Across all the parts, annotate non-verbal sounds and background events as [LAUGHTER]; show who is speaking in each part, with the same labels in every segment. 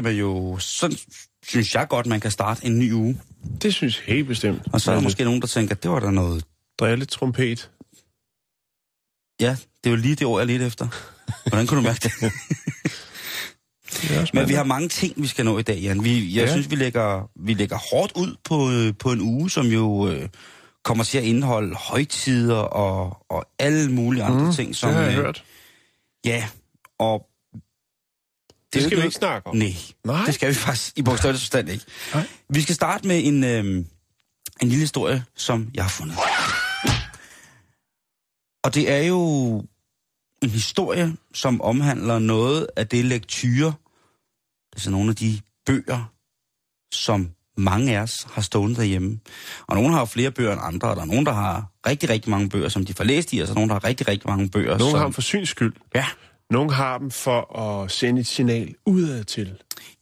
Speaker 1: Skal man jo... Sådan synes jeg godt, man kan starte en ny uge.
Speaker 2: Det synes jeg helt bestemt.
Speaker 1: Og så er der måske nogen, der tænker, det var da noget...
Speaker 2: Drille trompet.
Speaker 1: Ja, det er jo lige det ord, jeg lidt efter. Hvordan kunne du mærke det?
Speaker 2: Det
Speaker 1: Men vi har mange ting, vi skal nå i dag, Jan. Vi, jeg
Speaker 2: Ja.
Speaker 1: ja. synes, vi lægger, vi lægger hårdt ud på, øh, på en uge, som jo øh, kommer til at indeholde højtider og, og alle mulige andre
Speaker 2: Mm,
Speaker 1: ting. Som,
Speaker 2: det har jeg
Speaker 1: øh,
Speaker 2: hørt.
Speaker 1: Ja, og...
Speaker 2: Det skal vi ikke snakke om.
Speaker 1: Nej,
Speaker 2: Nej.
Speaker 1: det skal vi faktisk i bogstaveligt forstand ikke.
Speaker 2: Nej.
Speaker 1: Vi skal starte med en, øh, en lille historie, som jeg har fundet. Og det er jo en historie, som omhandler noget af det lektyre, altså nogle af de bøger, som mange af os har stående derhjemme. Og nogle har jo flere bøger end andre, og der er nogen, der har rigtig, rigtig mange bøger, som de får læst i, og så er nogen, der har rigtig, rigtig mange bøger,
Speaker 2: Nogle
Speaker 1: som...
Speaker 2: har dem for syns skyld.
Speaker 1: Ja,
Speaker 2: Nogle har dem for at sende et signal udad til.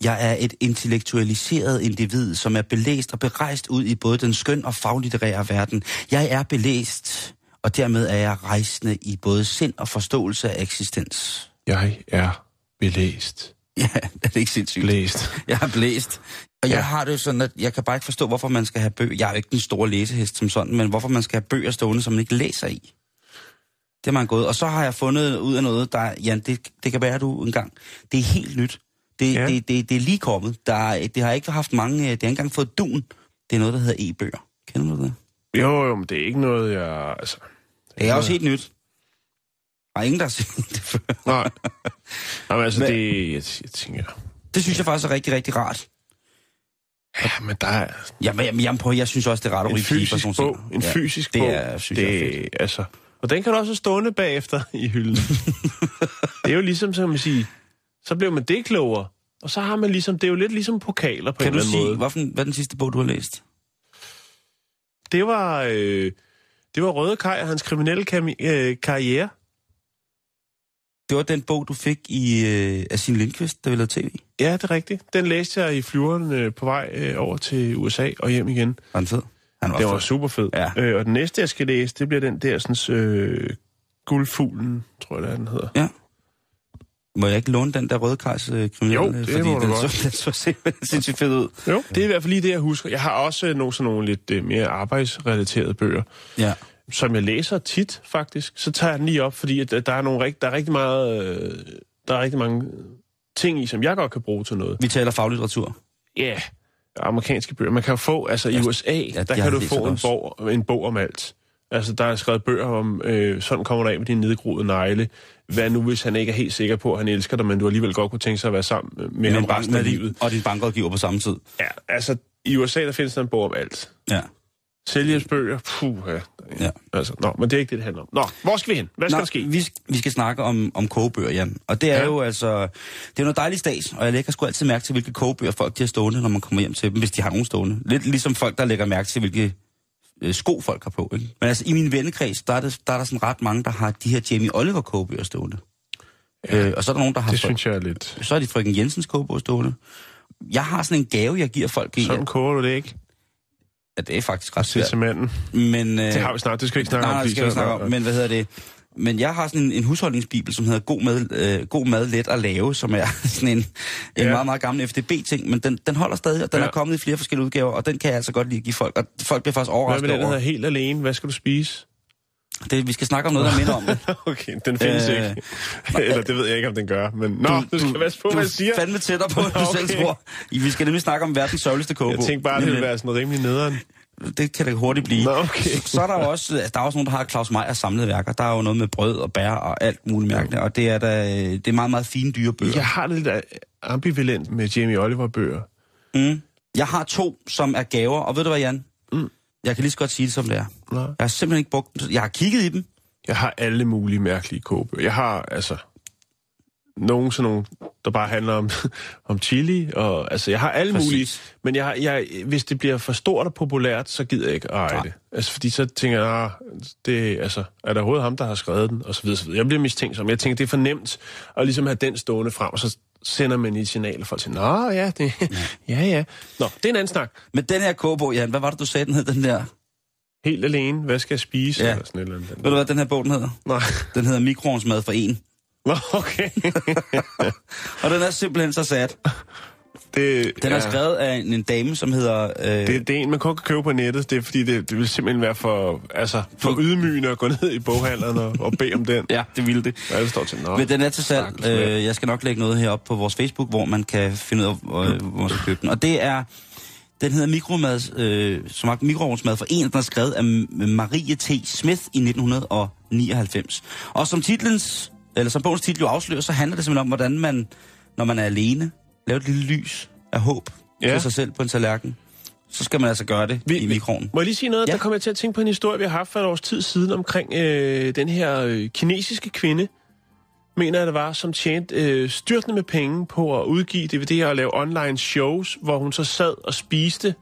Speaker 1: Jeg er et intellektualiseret individ, som er belæst og berejst ud i både den skøn og faglitterære verden. Jeg er belæst, og dermed er jeg rejsende i både sind og forståelse af eksistens.
Speaker 2: Jeg er belæst.
Speaker 1: Ja, [LAUGHS] er det ikke sindssygt?
Speaker 2: Blæst.
Speaker 1: Jeg er blæst. Og jeg
Speaker 2: Ja.
Speaker 1: har det jo sådan, at jeg kan bare ikke forstå, hvorfor man skal have bøger. Jeg er jo ikke den store læsehest som sådan, men hvorfor man skal have bøger stående, som man ikke læser i. Det er man gået. Og så har jeg fundet ud af noget, der, Jan, det, det kan være, du engang. Det er helt nyt. Det,
Speaker 2: Ja.
Speaker 1: ja. det, det, det er lige kommet. Der, er- det har ikke haft mange, det har ikke engang fået dun. Det er noget, der hedder e-bøger. Kender du det?
Speaker 2: Jo, jo, men det er ikke noget, jeg... Altså,
Speaker 1: Det er også helt nyt. Der er ingen, der har set det før.
Speaker 2: nej. Jamen, altså,
Speaker 1: Men-
Speaker 2: det... Jeg, jeg tænker...
Speaker 1: Det synes jeg faktisk er rigtig, rigtig rart.
Speaker 2: Ja, men der er
Speaker 1: Jamen, jamen, jamen jeg synes også, det er rart at
Speaker 2: en
Speaker 1: ryge piber,
Speaker 2: fysisk
Speaker 1: sådan nogle
Speaker 2: bog. En fysisk
Speaker 1: det
Speaker 2: bog.
Speaker 1: er, synes
Speaker 2: det,
Speaker 1: jeg er fedt.
Speaker 2: altså, og den kan du også have stående bagefter i hylden. [LAUGHS] det er jo ligesom, så kan man sige, så bliver man det klogere. Og så har man ligesom, det er jo lidt ligesom pokaler på
Speaker 1: Kan
Speaker 2: en
Speaker 1: du
Speaker 2: eller anden
Speaker 1: sige,
Speaker 2: måde.
Speaker 1: hvad, for, en- hvad er den sidste bog, du har læst?
Speaker 2: Det var, øh, det var Røde Kaj og hans kriminelle øh, karriere.
Speaker 1: Det var den bog, du fik i øh, af sin Lindqvist, der vi lavede tv.
Speaker 2: Ja, det er rigtigt. Den læste jeg i flyveren øh, på vej øh, over til USA og hjem igen.
Speaker 1: Var den fed? Han var,
Speaker 2: Det var
Speaker 1: fed.
Speaker 2: super fed.
Speaker 1: Ja.
Speaker 2: Øh, og den næste, jeg skal læse, det bliver den der sådan, øh, guldfuglen, tror jeg, den hedder.
Speaker 1: Må jeg ikke låne den der røde kajs øh, kriminelle?
Speaker 2: Jo, det
Speaker 1: fordi
Speaker 2: må
Speaker 1: den,
Speaker 2: godt.
Speaker 1: så, [LAUGHS] den så sindssygt fed ud.
Speaker 2: Jo, det er i hvert fald lige det, jeg husker. Jeg har også øh, nogle sådan nogle lidt øh, mere arbejdsrelaterede bøger,
Speaker 1: Ja.
Speaker 2: som jeg læser tit, faktisk. Så tager jeg den lige op, fordi at, øh, der, er nogle, rigt- der er rigtig meget... Øh, der er rigtig mange ting i, som jeg godt kan bruge til noget.
Speaker 1: Vi taler faglitteratur.
Speaker 2: Ja, yeah. Amerikanske bøger. Man kan jo få, altså i
Speaker 1: Ja,
Speaker 2: USA,
Speaker 1: ja,
Speaker 2: der
Speaker 1: jeg
Speaker 2: kan du få en bog, en bog om alt. Altså, der er skrevet bøger om, øh, sådan kommer du af med din nedgroede negle. Hvad nu, hvis han ikke er helt sikker på, at han elsker dig, men du alligevel godt kunne tænke sig at være sammen med
Speaker 1: Men
Speaker 2: ham resten af livet?
Speaker 1: og din bankrådgiver på samme tid.
Speaker 2: Ja, altså, i USA, der findes der en bog om alt.
Speaker 1: Ja.
Speaker 2: Sælgehjælpsbøger, puh, ja.
Speaker 1: Ja.
Speaker 2: Altså, nå, men det er ikke det, det handler om. Nå, hvor skal vi hen? Hvad skal
Speaker 1: Nå,
Speaker 2: der ske?
Speaker 1: Vi, vi skal snakke om, om kogebøger, Jan. Og det er
Speaker 2: Ja.
Speaker 1: jo altså... Det er noget dejligt stas, og jeg lægger sgu altid mærke til, hvilke kogebøger folk de har stående, når man kommer hjem til dem, hvis de har nogen stående. Lidt ligesom folk, der lægger mærke til, hvilke øh, sko folk har på. Ikke? Men altså, i min vennekreds, der er, det, der er der sådan ret mange, der har de her Jamie Oliver kogebøger stående. Ja. Øh, og så er der nogen, der har...
Speaker 2: Det synes jeg er lidt...
Speaker 1: Så er de frøken Jensens kogebog stående. Jeg har sådan en gave, jeg giver folk.
Speaker 2: Sådan koger du det ikke?
Speaker 1: Ja, det er faktisk ret svært.
Speaker 2: manden.
Speaker 1: Men, øh,
Speaker 2: Det har vi snart, det skal vi ikke snakke
Speaker 1: nej,
Speaker 2: om.
Speaker 1: nej, det skal vi snakke om. Men hvad hedder det? Men jeg har sådan en, en husholdningsbibel, som hedder God mad, øh, God mad let at lave, som er [LAUGHS] sådan en, en
Speaker 2: Ja.
Speaker 1: meget, meget gammel FDB-ting, men den, den holder stadig, og den
Speaker 2: Ja.
Speaker 1: er kommet i flere forskellige udgaver, og den kan jeg altså godt lide at give folk, og folk bliver faktisk
Speaker 2: Hvad med
Speaker 1: overrasket
Speaker 2: den, der
Speaker 1: over.
Speaker 2: hedder helt alene? Hvad skal du spise?
Speaker 1: Det, vi skal snakke om noget, der minder om det. [LAUGHS]
Speaker 2: okay, den findes
Speaker 1: Øh,
Speaker 2: ikke. Eller det ved jeg ikke, om den gør. Men nå, du, skal passe på,
Speaker 1: du
Speaker 2: hvad jeg siger.
Speaker 1: er fandme tættere på, end du [LAUGHS]
Speaker 2: Okay.
Speaker 1: selv tror. Vi skal nemlig snakke om verdens sørgeligste kogebog.
Speaker 2: Jeg tænkte bare, det
Speaker 1: Lige om
Speaker 2: ville være sådan rimelig nederen.
Speaker 1: Det kan det hurtigt blive.
Speaker 2: Nå, okay.
Speaker 1: Så er der jo også, altså, der er også nogen, der har Claus Meyers samlede værker. Der er jo noget med brød og bær og alt muligt mærkeligt, og det er, da, det er meget, meget fine dyre bøger.
Speaker 2: Jeg har det lidt ambivalent med Jamie Oliver-bøger.
Speaker 1: Mm. Jeg har to, som er gaver, og ved du hvad, Jan? Jeg kan lige så godt sige det, som det er.
Speaker 2: Nå.
Speaker 1: Jeg har simpelthen ikke brugt. Jeg har kigget i dem.
Speaker 2: Jeg har alle mulige mærkelige kogebøger. Jeg har altså nogle sådan nogle, der bare handler om, [LAUGHS] om chili, og altså jeg har alle
Speaker 1: Præcis.
Speaker 2: mulige, men jeg, jeg, hvis det bliver for stort og populært, så gider jeg ikke at eje
Speaker 1: Nej.
Speaker 2: det. Altså fordi så tænker jeg, ah, det, altså, er der overhovedet ham, der har skrevet den, og så videre, så videre. Jeg bliver mistænksom. Jeg tænker, det er for nemt at ligesom have den stående frem, og så sender man i et signal, og folk siger, nå ja, det, [LAUGHS] ja, ja. Nå, det er en anden snak.
Speaker 1: Men den her kogebog, Jan, hvad var det, du sagde, den hed, den der?
Speaker 2: Helt alene, hvad skal jeg spise?
Speaker 1: Ja.
Speaker 2: Eller sådan eller andet.
Speaker 1: Ved du, hvad den her bog, den hedder?
Speaker 2: Nej.
Speaker 1: Den hedder Mikroovnsmad for en.
Speaker 2: Nå, okay. [LAUGHS]
Speaker 1: Og den er simpelthen så sat.
Speaker 2: Det,
Speaker 1: Den er
Speaker 2: ja.
Speaker 1: skrevet af en, en dame, som hedder... Øh,
Speaker 2: Det, det er en, man kun kan købe på nettet. Det er fordi, det, det vil simpelthen være for, altså, for ydmygende at gå ned i boghandleren og, og bede om den.
Speaker 1: Ja, det ville det.
Speaker 2: Ja, det står til, nå.
Speaker 1: Men den er til salg. Øh, jeg skal nok lægge noget herop på vores Facebook, hvor man kan finde ud af, hvor, hvor man skal købe den. Og det er... Den hedder Mikromad, øh, som er mikroovnsmad for en, den er skrevet af Marie T. Smith i 1999. Og som titlens, eller som bogens titel jo afslører, så handler det simpelthen om, hvordan man, når man er alene, laver et lille lys af håb ja. Til sig selv på en tallerken. Så skal man altså gøre det
Speaker 2: Vi-
Speaker 1: i mikroen.
Speaker 2: Må jeg lige sige noget?
Speaker 1: Ja.
Speaker 2: Der kommer jeg til at tænke på en historie, vi har haft for et års tid siden omkring øh, den her øh, kinesiske kvinde, mener jeg det var, som tjente øh, styrtende med penge på at udgive DVD'er og lave online shows, hvor hun så sad og spiste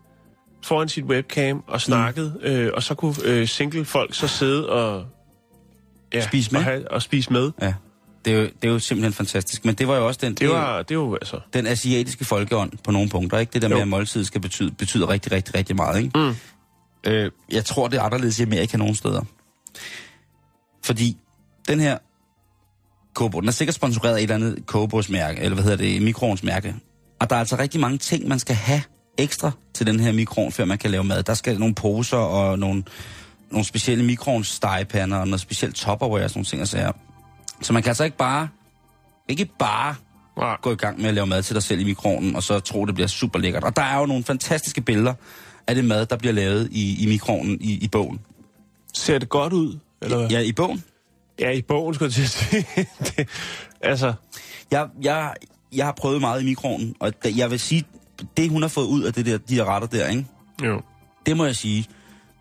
Speaker 2: foran sit webcam og snakkede, mm. øh, og så kunne øh, single folk så sidde og... Ja,
Speaker 1: Spise med?
Speaker 2: Og, have, og spise med.
Speaker 1: Ja. Det er, jo, det er jo simpelthen fantastisk. Men det var jo også den...
Speaker 2: Det var, det var altså...
Speaker 1: den asiatiske folkeånd på nogle punkter, ikke? Det der
Speaker 2: Jo.
Speaker 1: med, at måltid skal betyde, betyder rigtig, rigtig, rigtig meget, ikke? Mm. Øh, jeg tror, det er anderledes i Amerika nogle steder. Fordi den her kogebog, den er sikkert sponsoreret af et eller andet kogebogsmærke, eller hvad hedder det, mikroovnsmærke. Og der er altså rigtig mange ting, man skal have ekstra til den her mikroovn, før man kan lave mad. Der skal nogle poser og nogle, nogle specielle mikroovnsstegepander og noget specielt topperware og sådan nogle ting og sager. Så man kan altså ikke bare, ikke bare
Speaker 2: Nej.
Speaker 1: gå i gang med at lave mad til dig selv i mikroovnen, og så tro, det bliver super lækkert. Og der er jo nogle fantastiske billeder af det mad, der bliver lavet i, i mikroovnen i, i bogen.
Speaker 2: Ser det godt ud? Eller hvad?
Speaker 1: Ja, i bogen.
Speaker 2: Ja, i bogen skulle jeg til at sige. [LAUGHS] det, altså,
Speaker 1: Jeg, jeg, jeg har prøvet meget i mikroovnen, og jeg vil sige, det hun har fået ud af det der, de der retter der, ikke?
Speaker 2: jo.
Speaker 1: det må jeg sige,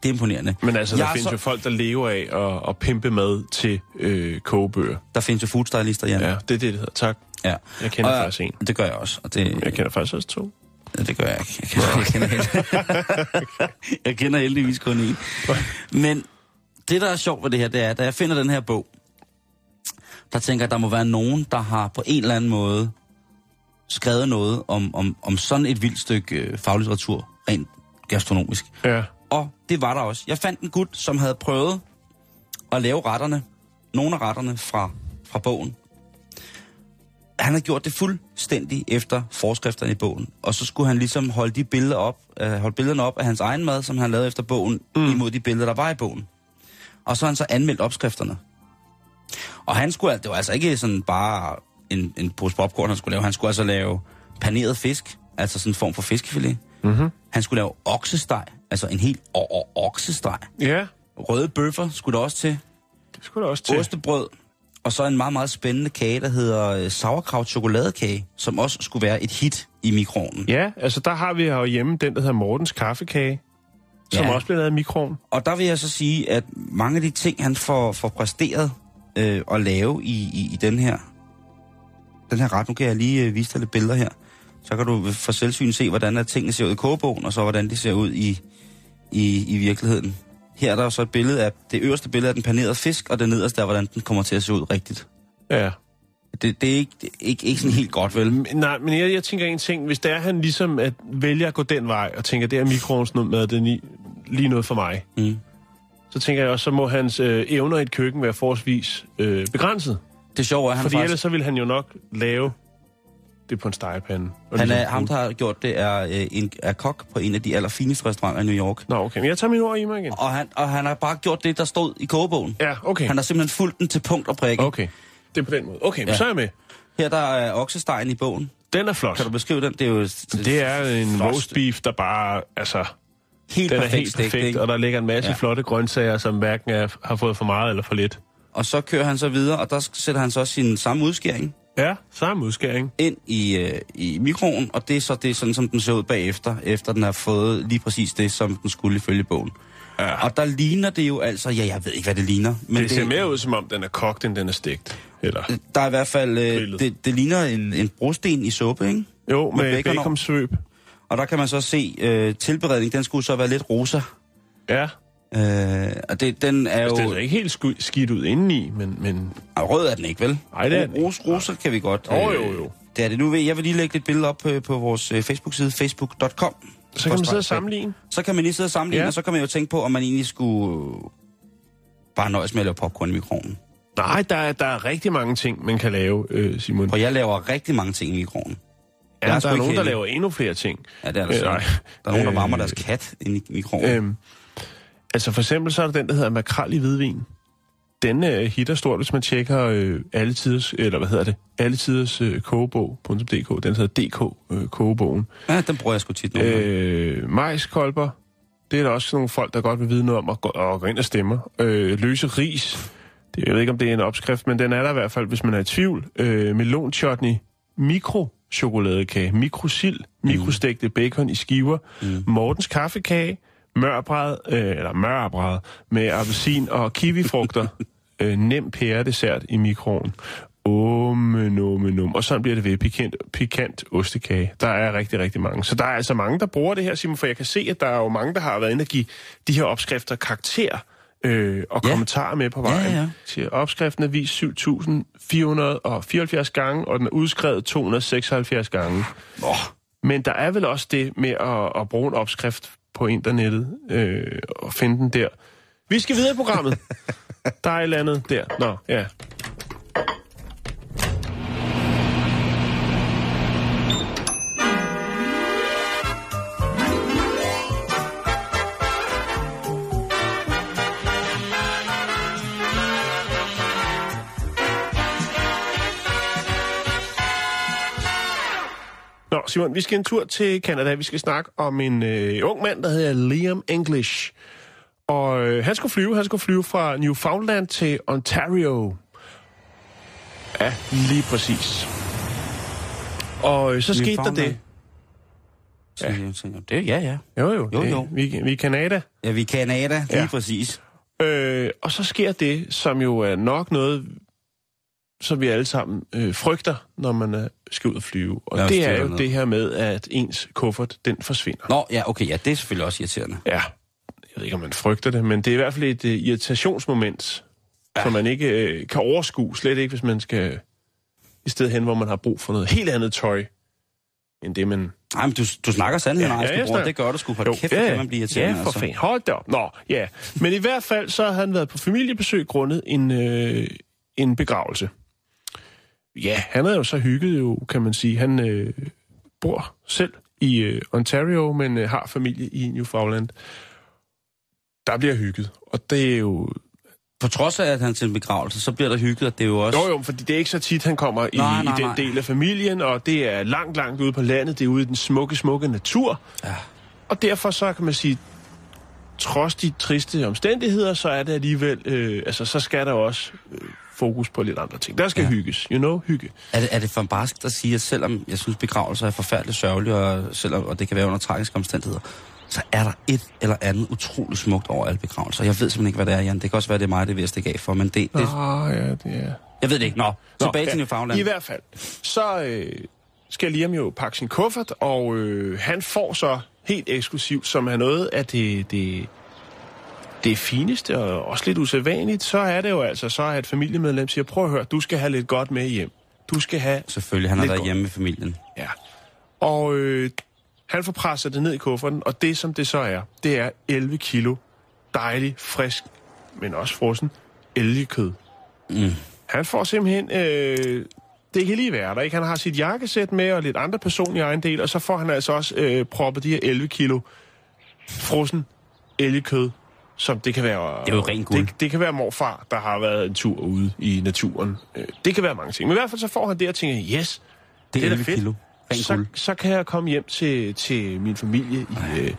Speaker 1: det er imponerende.
Speaker 2: Men altså, der
Speaker 1: Jeg er
Speaker 2: findes
Speaker 1: så-
Speaker 2: jo folk, der lever af at, at pimpe mad til øh, kogebøger.
Speaker 1: Der findes jo foodstylister, Jan.
Speaker 2: Ja, det er det, det hedder. Tak.
Speaker 1: ja.
Speaker 2: Jeg kender
Speaker 1: og,
Speaker 2: faktisk en.
Speaker 1: Det gør jeg også. Og det,
Speaker 2: Jeg kender faktisk også to.
Speaker 1: Ja, det gør jeg ikke. Jeg kender, jeg kender, held... [LAUGHS] jeg kender heldigvis kun en. Men det, der er sjovt ved det her, det er, da jeg finder den her bog, der tænker jeg, at der må være nogen, der har på en eller anden måde skrevet noget om, om, om sådan et vildt stykke øh, faglitteratur, rent gastronomisk.
Speaker 2: Ja.
Speaker 1: Og det var der også. Jeg fandt en gut, som havde prøvet at lave retterne, nogle af retterne fra, fra bogen. Han havde gjort det fuldstændig efter forskrifterne i bogen. Og så skulle han ligesom holde de billeder op, øh, holde billederne op af hans egen mad, som han lavede efter bogen, mm. imod de billeder, der var i bogen. Og så har han så anmeldt opskrifterne. Og han skulle, det var altså ikke sådan bare en, en pose popcorn, han skulle lave. Han skulle altså lave paneret fisk, altså sådan en form for fiskefilet.
Speaker 2: Mm-hmm.
Speaker 1: Han skulle lave oksesteg, altså en helt oksesteg.
Speaker 2: Ja,
Speaker 1: Røde bøffer skulle der også til.
Speaker 2: det skulle da også til.
Speaker 1: Ostebrød. Og så en meget, meget spændende kage, der hedder øh, sauerkraut chokoladekage, som også skulle være et hit i mikroovnen.
Speaker 2: Ja, altså der har vi jo hjemme den, der hedder Mortens Kaffekage, som
Speaker 1: Ja.
Speaker 2: også bliver lavet i mikroen.
Speaker 1: Og der vil jeg så sige, at mange af de ting, han får, får præsteret øh, at lave i, i, i den her den her ret, nu kan jeg lige øh, vise dig lidt billeder her, så kan du for selvsyn se, hvordan at tingene ser ud i kogebogen, og så hvordan de ser ud i, i, i virkeligheden. Her er der så et billede af, det øverste billede af den panerede fisk, og det nederste er, hvordan den kommer til at se ud rigtigt.
Speaker 2: Ja.
Speaker 1: Det, det er ikke, det er ikke, ikke sådan helt godt, vel?
Speaker 2: Men, nej, men jeg, jeg tænker en ting. Hvis det er, han ligesom at vælger at gå den vej, og tænker, det er mikroovnsmad, det er ni, lige noget for mig,
Speaker 1: Mm.
Speaker 2: så tænker jeg også, så må hans øh, evner i et køkken være forholdsvis øh, begrænset.
Speaker 1: Det sjove er, han
Speaker 2: Fordi
Speaker 1: faktisk...
Speaker 2: ellers så vil han jo nok lave det på en stegepande. Og
Speaker 1: Han er,
Speaker 2: ligesom-
Speaker 1: ham, der har gjort det, er, øh, en, er kok på en af de allerfineste restauranter i New York.
Speaker 2: Nå, okay. Men jeg tager min ord i mig igen.
Speaker 1: Og han, og han har bare gjort det, der stod i kogebogen.
Speaker 2: Ja, okay.
Speaker 1: Han har simpelthen fulgt den til punkt og prikke.
Speaker 2: Okay. Det er på den måde. Okay,
Speaker 1: Ja.
Speaker 2: så er jeg med.
Speaker 1: Her der er oksestegen i bogen.
Speaker 2: Den er flot.
Speaker 1: Kan du beskrive den? Det er jo
Speaker 2: Det er en
Speaker 1: flot
Speaker 2: roast beef, der bare, altså,
Speaker 1: helt
Speaker 2: den er helt perfekt,
Speaker 1: ikke?
Speaker 2: og der ligger en masse
Speaker 1: ja.
Speaker 2: flotte grøntsager, som hverken er, har fået for meget eller for lidt.
Speaker 1: Og så kører han så videre, og der sætter han så sin samme udskæring
Speaker 2: Ja, samme udskæring.
Speaker 1: ind i, øh, i mikroen, og det er så det, er sådan, som den ser ud bagefter, efter den har fået lige præcis det, som den skulle ifølge bogen. Ja. Og der ligner det jo altså, ja, jeg ved ikke, hvad det ligner.
Speaker 2: Men det ser det, mere ud, som om den er kogt, end den er stegt. Eller
Speaker 1: der er i hvert fald, øh, det, det ligner en, en brosten i suppe, ikke?
Speaker 2: Jo, med, med baconsvøb.
Speaker 1: Og der kan man så se, øh, tilberedning, den skulle så være lidt rosa.
Speaker 2: Ja.
Speaker 1: Øh, og det, den er altså,
Speaker 2: jo... Det er ikke helt skidt ud indeni, men... men...
Speaker 1: Og rød er den ikke, vel?
Speaker 2: Nej, det er den
Speaker 1: Ros, rosa kan vi godt.
Speaker 2: Jo, jo, jo.
Speaker 1: Det er det. Nu jeg vil lige lægge et billede op øh, på vores øh, Facebook-side, facebook.com.
Speaker 2: Så kan man sidde og sammenligne?
Speaker 1: Så kan man lige sidde og sammenligne, ja. og så kan man jo tænke på, om man egentlig skulle bare nøjes med at lave popcorn i mikroen.
Speaker 2: Nej, der er, der er rigtig mange ting, man kan lave, øh, Simon.
Speaker 1: For jeg laver rigtig mange ting i mikroen.
Speaker 2: Ja, der er, der er nogen, der laver endnu flere ting.
Speaker 1: Ja, det er der øh, så. Der er nogen, der varmer øh, deres kat ind i mikroen. Øh,
Speaker 2: altså for eksempel så er der den, der hedder makrel i hvidvin den øh, hitter stort, hvis man tjekker øh, alle tiders, eller hvad hedder det, alle tiders øh, kogebog.dk. Den hedder DK øh, kogebogen.
Speaker 1: Ja, den bruger jeg sgu tit nogle
Speaker 2: øh, Majskolber, det er der også nogle folk, der godt vil vide noget om at gå, at gå ind og stemmer. Øh, løse ris, det, jeg ved ikke, om det er en opskrift, men den er der i hvert fald, hvis man er i tvivl. Øh, melon chutney, mikro chokoladekage, mikrosild, mm. mikrostegte bacon i skiver, mm. Mortens kaffekage, mørbræd, øh, eller mørbræd med appelsin og kiwifrugter, [LAUGHS] øh, nem pæredessert i mikroen. Omen, omen, omen. Og sådan bliver det ved pikant, pikant ostekage. Der er rigtig, rigtig mange. Så der er altså mange, der bruger det her, Simon, for jeg kan se, at der er jo mange, der har været inde og give de her opskrifter karakter øh, og ja. kommentarer med på vejen. Ja, ja. Til opskriften er vist 7.474 gange, og den er udskrevet 276 gange. Oh. Men der er vel også det med at, at bruge en opskrift på internettet øh, og finde den der. Vi skal videre i programmet. [LAUGHS] der er et eller andet der. Nå, ja. Simon, vi skal en tur til Canada. Vi skal snakke om en øh, ung mand, der hedder Liam English. Og øh, han skulle flyve. Han skulle flyve fra Newfoundland til Ontario. Ja, lige præcis. Og øh, så skete der det.
Speaker 1: Ja. Det, ja, ja.
Speaker 2: Jo, jo. jo, jo. Vi, vi er Canada.
Speaker 1: Ja, vi er Canada, lige ja. præcis.
Speaker 2: Øh, og så sker det, som jo er nok noget, som vi alle sammen øh, frygter, når man skal ud og flyve. Og det er jo noget. det her med, at ens kuffert, den forsvinder.
Speaker 1: Nå, ja, okay, ja, det er selvfølgelig også irriterende.
Speaker 2: Ja, jeg ved ikke, om man frygter det, men det er i hvert fald et uh, irritationsmoment, ja. som man ikke uh, kan overskue, slet ikke, hvis man skal i stedet hen, hvor man har brug for noget helt andet tøj, end det, man...
Speaker 1: Nej, men du, du snakker sandelig, ja, ja, ja, det gør du sgu. Hold kæft, ja, kan man blive irriterende.
Speaker 2: Ja, for altså. fanden. Hold da op. Nå, ja. Men i hvert fald, så har han været på familiebesøg grundet en, øh, en begravelse. Ja, han er jo så hygget jo, kan man sige. Han øh, bor selv i øh, Ontario, men øh, har familie i Newfoundland. Der bliver hygget, og det er jo...
Speaker 1: På trods af, at han til en begravelse, så bliver der hygget, og det er jo også...
Speaker 2: Jo, jo, fordi det er ikke så tit, han kommer i, nej, nej, i den nej. del af familien, og det er langt, langt ude på landet, det er ude i den smukke, smukke natur. Ja. Og derfor så kan man sige, trods de triste omstændigheder, så er det alligevel, øh, altså så skal der også øh, fokus på lidt andre ting. Der skal ja. hygges, you know, hygge.
Speaker 1: Er det, er det for barsk, at sige, at selvom jeg synes, begravelser er forfærdeligt sørgelige, og, selvom, og det kan være under tragiske omstændigheder, så er der et eller andet utroligt smukt over alle begravelser. Jeg ved simpelthen ikke, hvad det er, Jan. Det kan også være, det er mig, det vil stikke af for, men det... det...
Speaker 2: Nå, ja, det er...
Speaker 1: Jeg ved det ikke. Nå, Nå tilbage ja, til Newfoundland.
Speaker 2: I hvert fald. Så øh, skal Liam jo pakke sin kuffert, og øh, han får så helt eksklusivt, som er noget af det, det det fineste og også lidt usædvanligt, så er det jo altså så, at et familiemedlem siger, prøv at høre, du skal have lidt godt med hjem. Du skal have
Speaker 1: Selvfølgelig, han har været godt. hjemme med familien.
Speaker 2: Ja. Og øh, han får presset det ned i kufferten, og det som det så er, det er 11 kilo dejlig, frisk, men også frossen elgekød. Mm. Han får simpelthen... Øh, det kan lige være der, ikke? Han har sit jakkesæt med og lidt andre personlige ejendel, og så får han altså også øh, proppet de her 11 kilo frossen elgekød som det kan være...
Speaker 1: Det er jo rent guld.
Speaker 2: Det, det kan være morfar, der har været en tur ude i naturen. Øh, det kan være mange ting. Men i hvert fald så får han det og tænker, yes, det, det er da fedt. Kilo. Så, så kan jeg komme hjem til, til min familie i øh,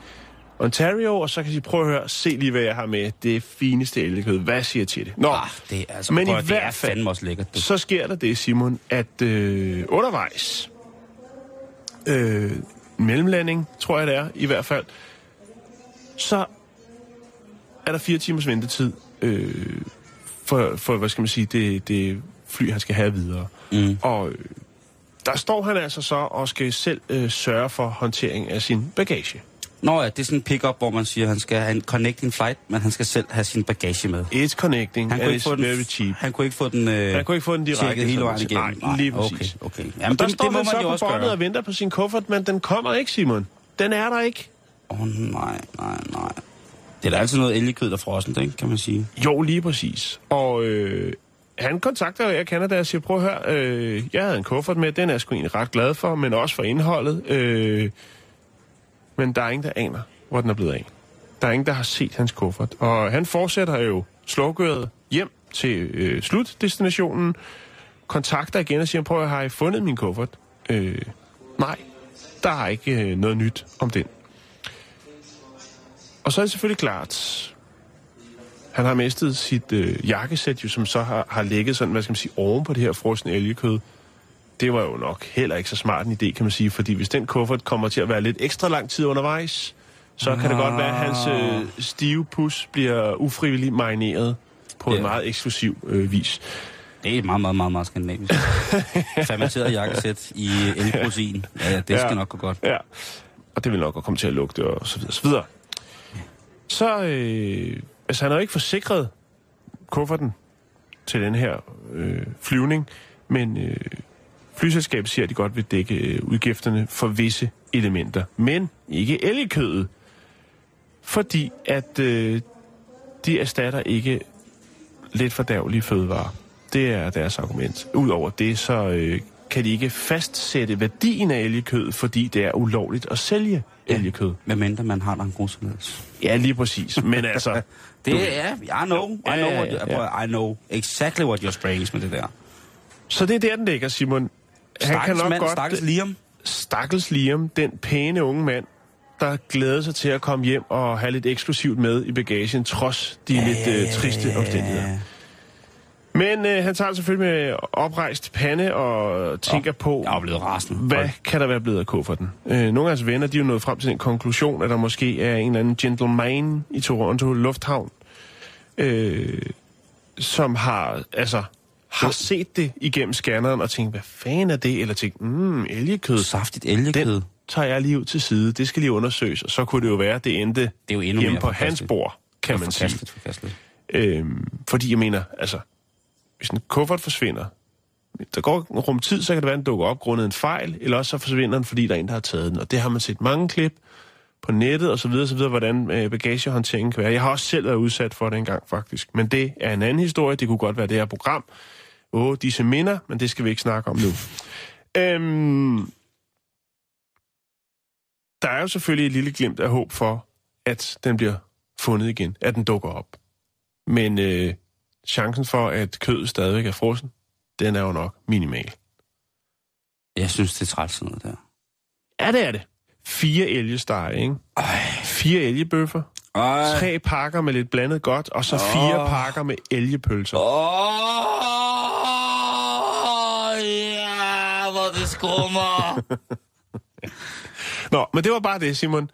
Speaker 2: Ontario, og så kan jeg sige, prøv at høre, se lige, hvad jeg har med. Det fineste elgekød. Hvad siger jeg til det?
Speaker 1: Nå, ah, det er altså, men prøv, i det hvert fald, også lækkert. Du.
Speaker 2: Så sker der det, Simon, at øh, undervejs, øh, mellemlanding, tror jeg det er, i hvert fald, så er der fire timers ventetid øh, for, for, hvad skal man sige, det, det fly, han skal have videre.
Speaker 1: Mm.
Speaker 2: Og øh, der står han altså så og skal selv øh, sørge for håndtering af sin bagage.
Speaker 1: Nå ja, det er sådan en pick-up, hvor man siger, at han skal have en connecting flight, men han skal selv have sin bagage med.
Speaker 2: It's connecting,
Speaker 1: Han kunne, ikke få den,
Speaker 2: very cheap.
Speaker 1: han kunne ikke få den, øh,
Speaker 2: Han kunne ikke få den direkte.
Speaker 1: hele vejen igennem.
Speaker 2: Nej, lige præcis.
Speaker 1: Okay, okay.
Speaker 2: Jamen,
Speaker 1: Jamen,
Speaker 2: der
Speaker 1: det,
Speaker 2: står
Speaker 1: det må
Speaker 2: han
Speaker 1: man
Speaker 2: så på
Speaker 1: gøre.
Speaker 2: og venter på sin kuffert, men den kommer ikke, Simon. Den er der ikke.
Speaker 1: Åh, oh, nej, nej, nej. Det er da altid noget elgkød, der frossent, ikke, kan man sige.
Speaker 2: Jo, lige præcis. Og øh, han kontakter jeg Canada og siger, prøv at høre, øh, jeg havde en kuffert med, den er jeg sgu egentlig ret glad for, men også for indholdet. Øh, men der er ingen, der aner, hvor den er blevet af. Der er ingen, der har set hans kuffert. Og han fortsætter jo slukøret hjem til øh, slutdestinationen, kontakter igen og siger, prøv at har I fundet min kuffert? Øh, nej, der er ikke øh, noget nyt om den. Og så er det selvfølgelig klart, han har mistet sit øh, jakkesæt, jo, som så har, har ligget sådan, hvad skal man sige, oven på det her frosne elgekød. Det var jo nok heller ikke så smart en idé, kan man sige, fordi hvis den kuffert kommer til at være lidt ekstra lang tid undervejs, så kan det godt være, at hans øh, stive pus bliver ufrivilligt marineret på
Speaker 1: Ja.
Speaker 2: en meget eksklusiv øh, vis.
Speaker 1: Det er meget, meget, meget, meget skandinavisk. [LAUGHS] Fermenteret jakkesæt i elprotein. [LAUGHS] Ja, det
Speaker 2: Ja.
Speaker 1: skal nok gå godt.
Speaker 2: Ja, og det vil nok komme til at lugte, og så videre, så videre. Så, øh, altså han har jo ikke forsikret kufferten til den her øh, flyvning, men øh, flyselskabet siger, at de godt vil dække øh, udgifterne for visse elementer, men ikke elgekødet, fordi at øh, de erstatter ikke lidt fordærvelige fødevarer. Det er deres argument. Udover det, så øh, kan de ikke fastsætte værdien af elgkød, fordi det er ulovligt at sælge elgkød.
Speaker 1: Med mindre man har en god tilladelse.
Speaker 2: Ja, lige præcis. Men altså, [LAUGHS]
Speaker 1: Det er, I know, I
Speaker 2: Ja,
Speaker 1: know,
Speaker 2: ja,
Speaker 1: what,
Speaker 2: ja, ja.
Speaker 1: I know exactly what you're spraying med det der.
Speaker 2: så det er der, den ligger, Simon. Han kan
Speaker 1: Stakkels
Speaker 2: nok
Speaker 1: mand,
Speaker 2: godt...
Speaker 1: stakkels Liam.
Speaker 2: Stakkels Liam, den pæne unge mand, der glæder sig til at komme hjem og have lidt eksklusivt med i bagagen, trods de ja, lidt øh, triste omstændigheder. Men øh, han tager det selvfølgelig med oprejst pande og tænker på,
Speaker 1: Jeg er blevet rasende.
Speaker 2: hvad kan der være blevet af kufferten? Øh, nogle af hans venner, de er jo nået frem til den konklusion, at der måske er en eller anden gentleman i Toronto Lufthavn, øh, som har, altså, har set det igennem scanneren og tænkt, hvad fanden er det? Eller tænkt, mm, elgekød.
Speaker 1: Saftigt elgekød.
Speaker 2: Den tager jeg lige ud til side. Det skal lige undersøges. Og så kunne det jo være, at det endte
Speaker 1: Det er jo endnu
Speaker 2: hjemme
Speaker 1: mere
Speaker 2: på hans bord, kan man sige.
Speaker 1: Forkasteligt, forkasteligt.
Speaker 2: Øhm, fordi jeg mener, altså, hvis en kuffert forsvinder, der går rum tid, så kan det være, at den dukker op grundet en fejl, eller også så forsvinder den, fordi der er en, der har taget den. Og det har man set mange klip på nettet, og så videre, så videre, hvordan øh, bagagehåndteringen kan være. Jeg har også selv været udsat for det engang, faktisk. Men det er en anden historie. Det kunne godt være det her program. Åh, disse minder, men det skal vi ikke snakke om nu. øhm, der er jo selvfølgelig et lille glimt af håb for, at den bliver fundet igen, at den dukker op. Men øh, chancen for, at kødet stadigvæk er frossen, den er jo nok minimal.
Speaker 1: Jeg synes, det er træt sådan noget der.
Speaker 2: Ja, det er det. Fire elgesteg, ikke? Ej. Fire elgebøffer.
Speaker 1: Ej.
Speaker 2: Tre pakker med lidt blandet godt, og så fire pakker med elgepølser.
Speaker 1: Åh, ja, hvor det skummer. [LAUGHS]
Speaker 2: Nå, men det var bare det, Simon.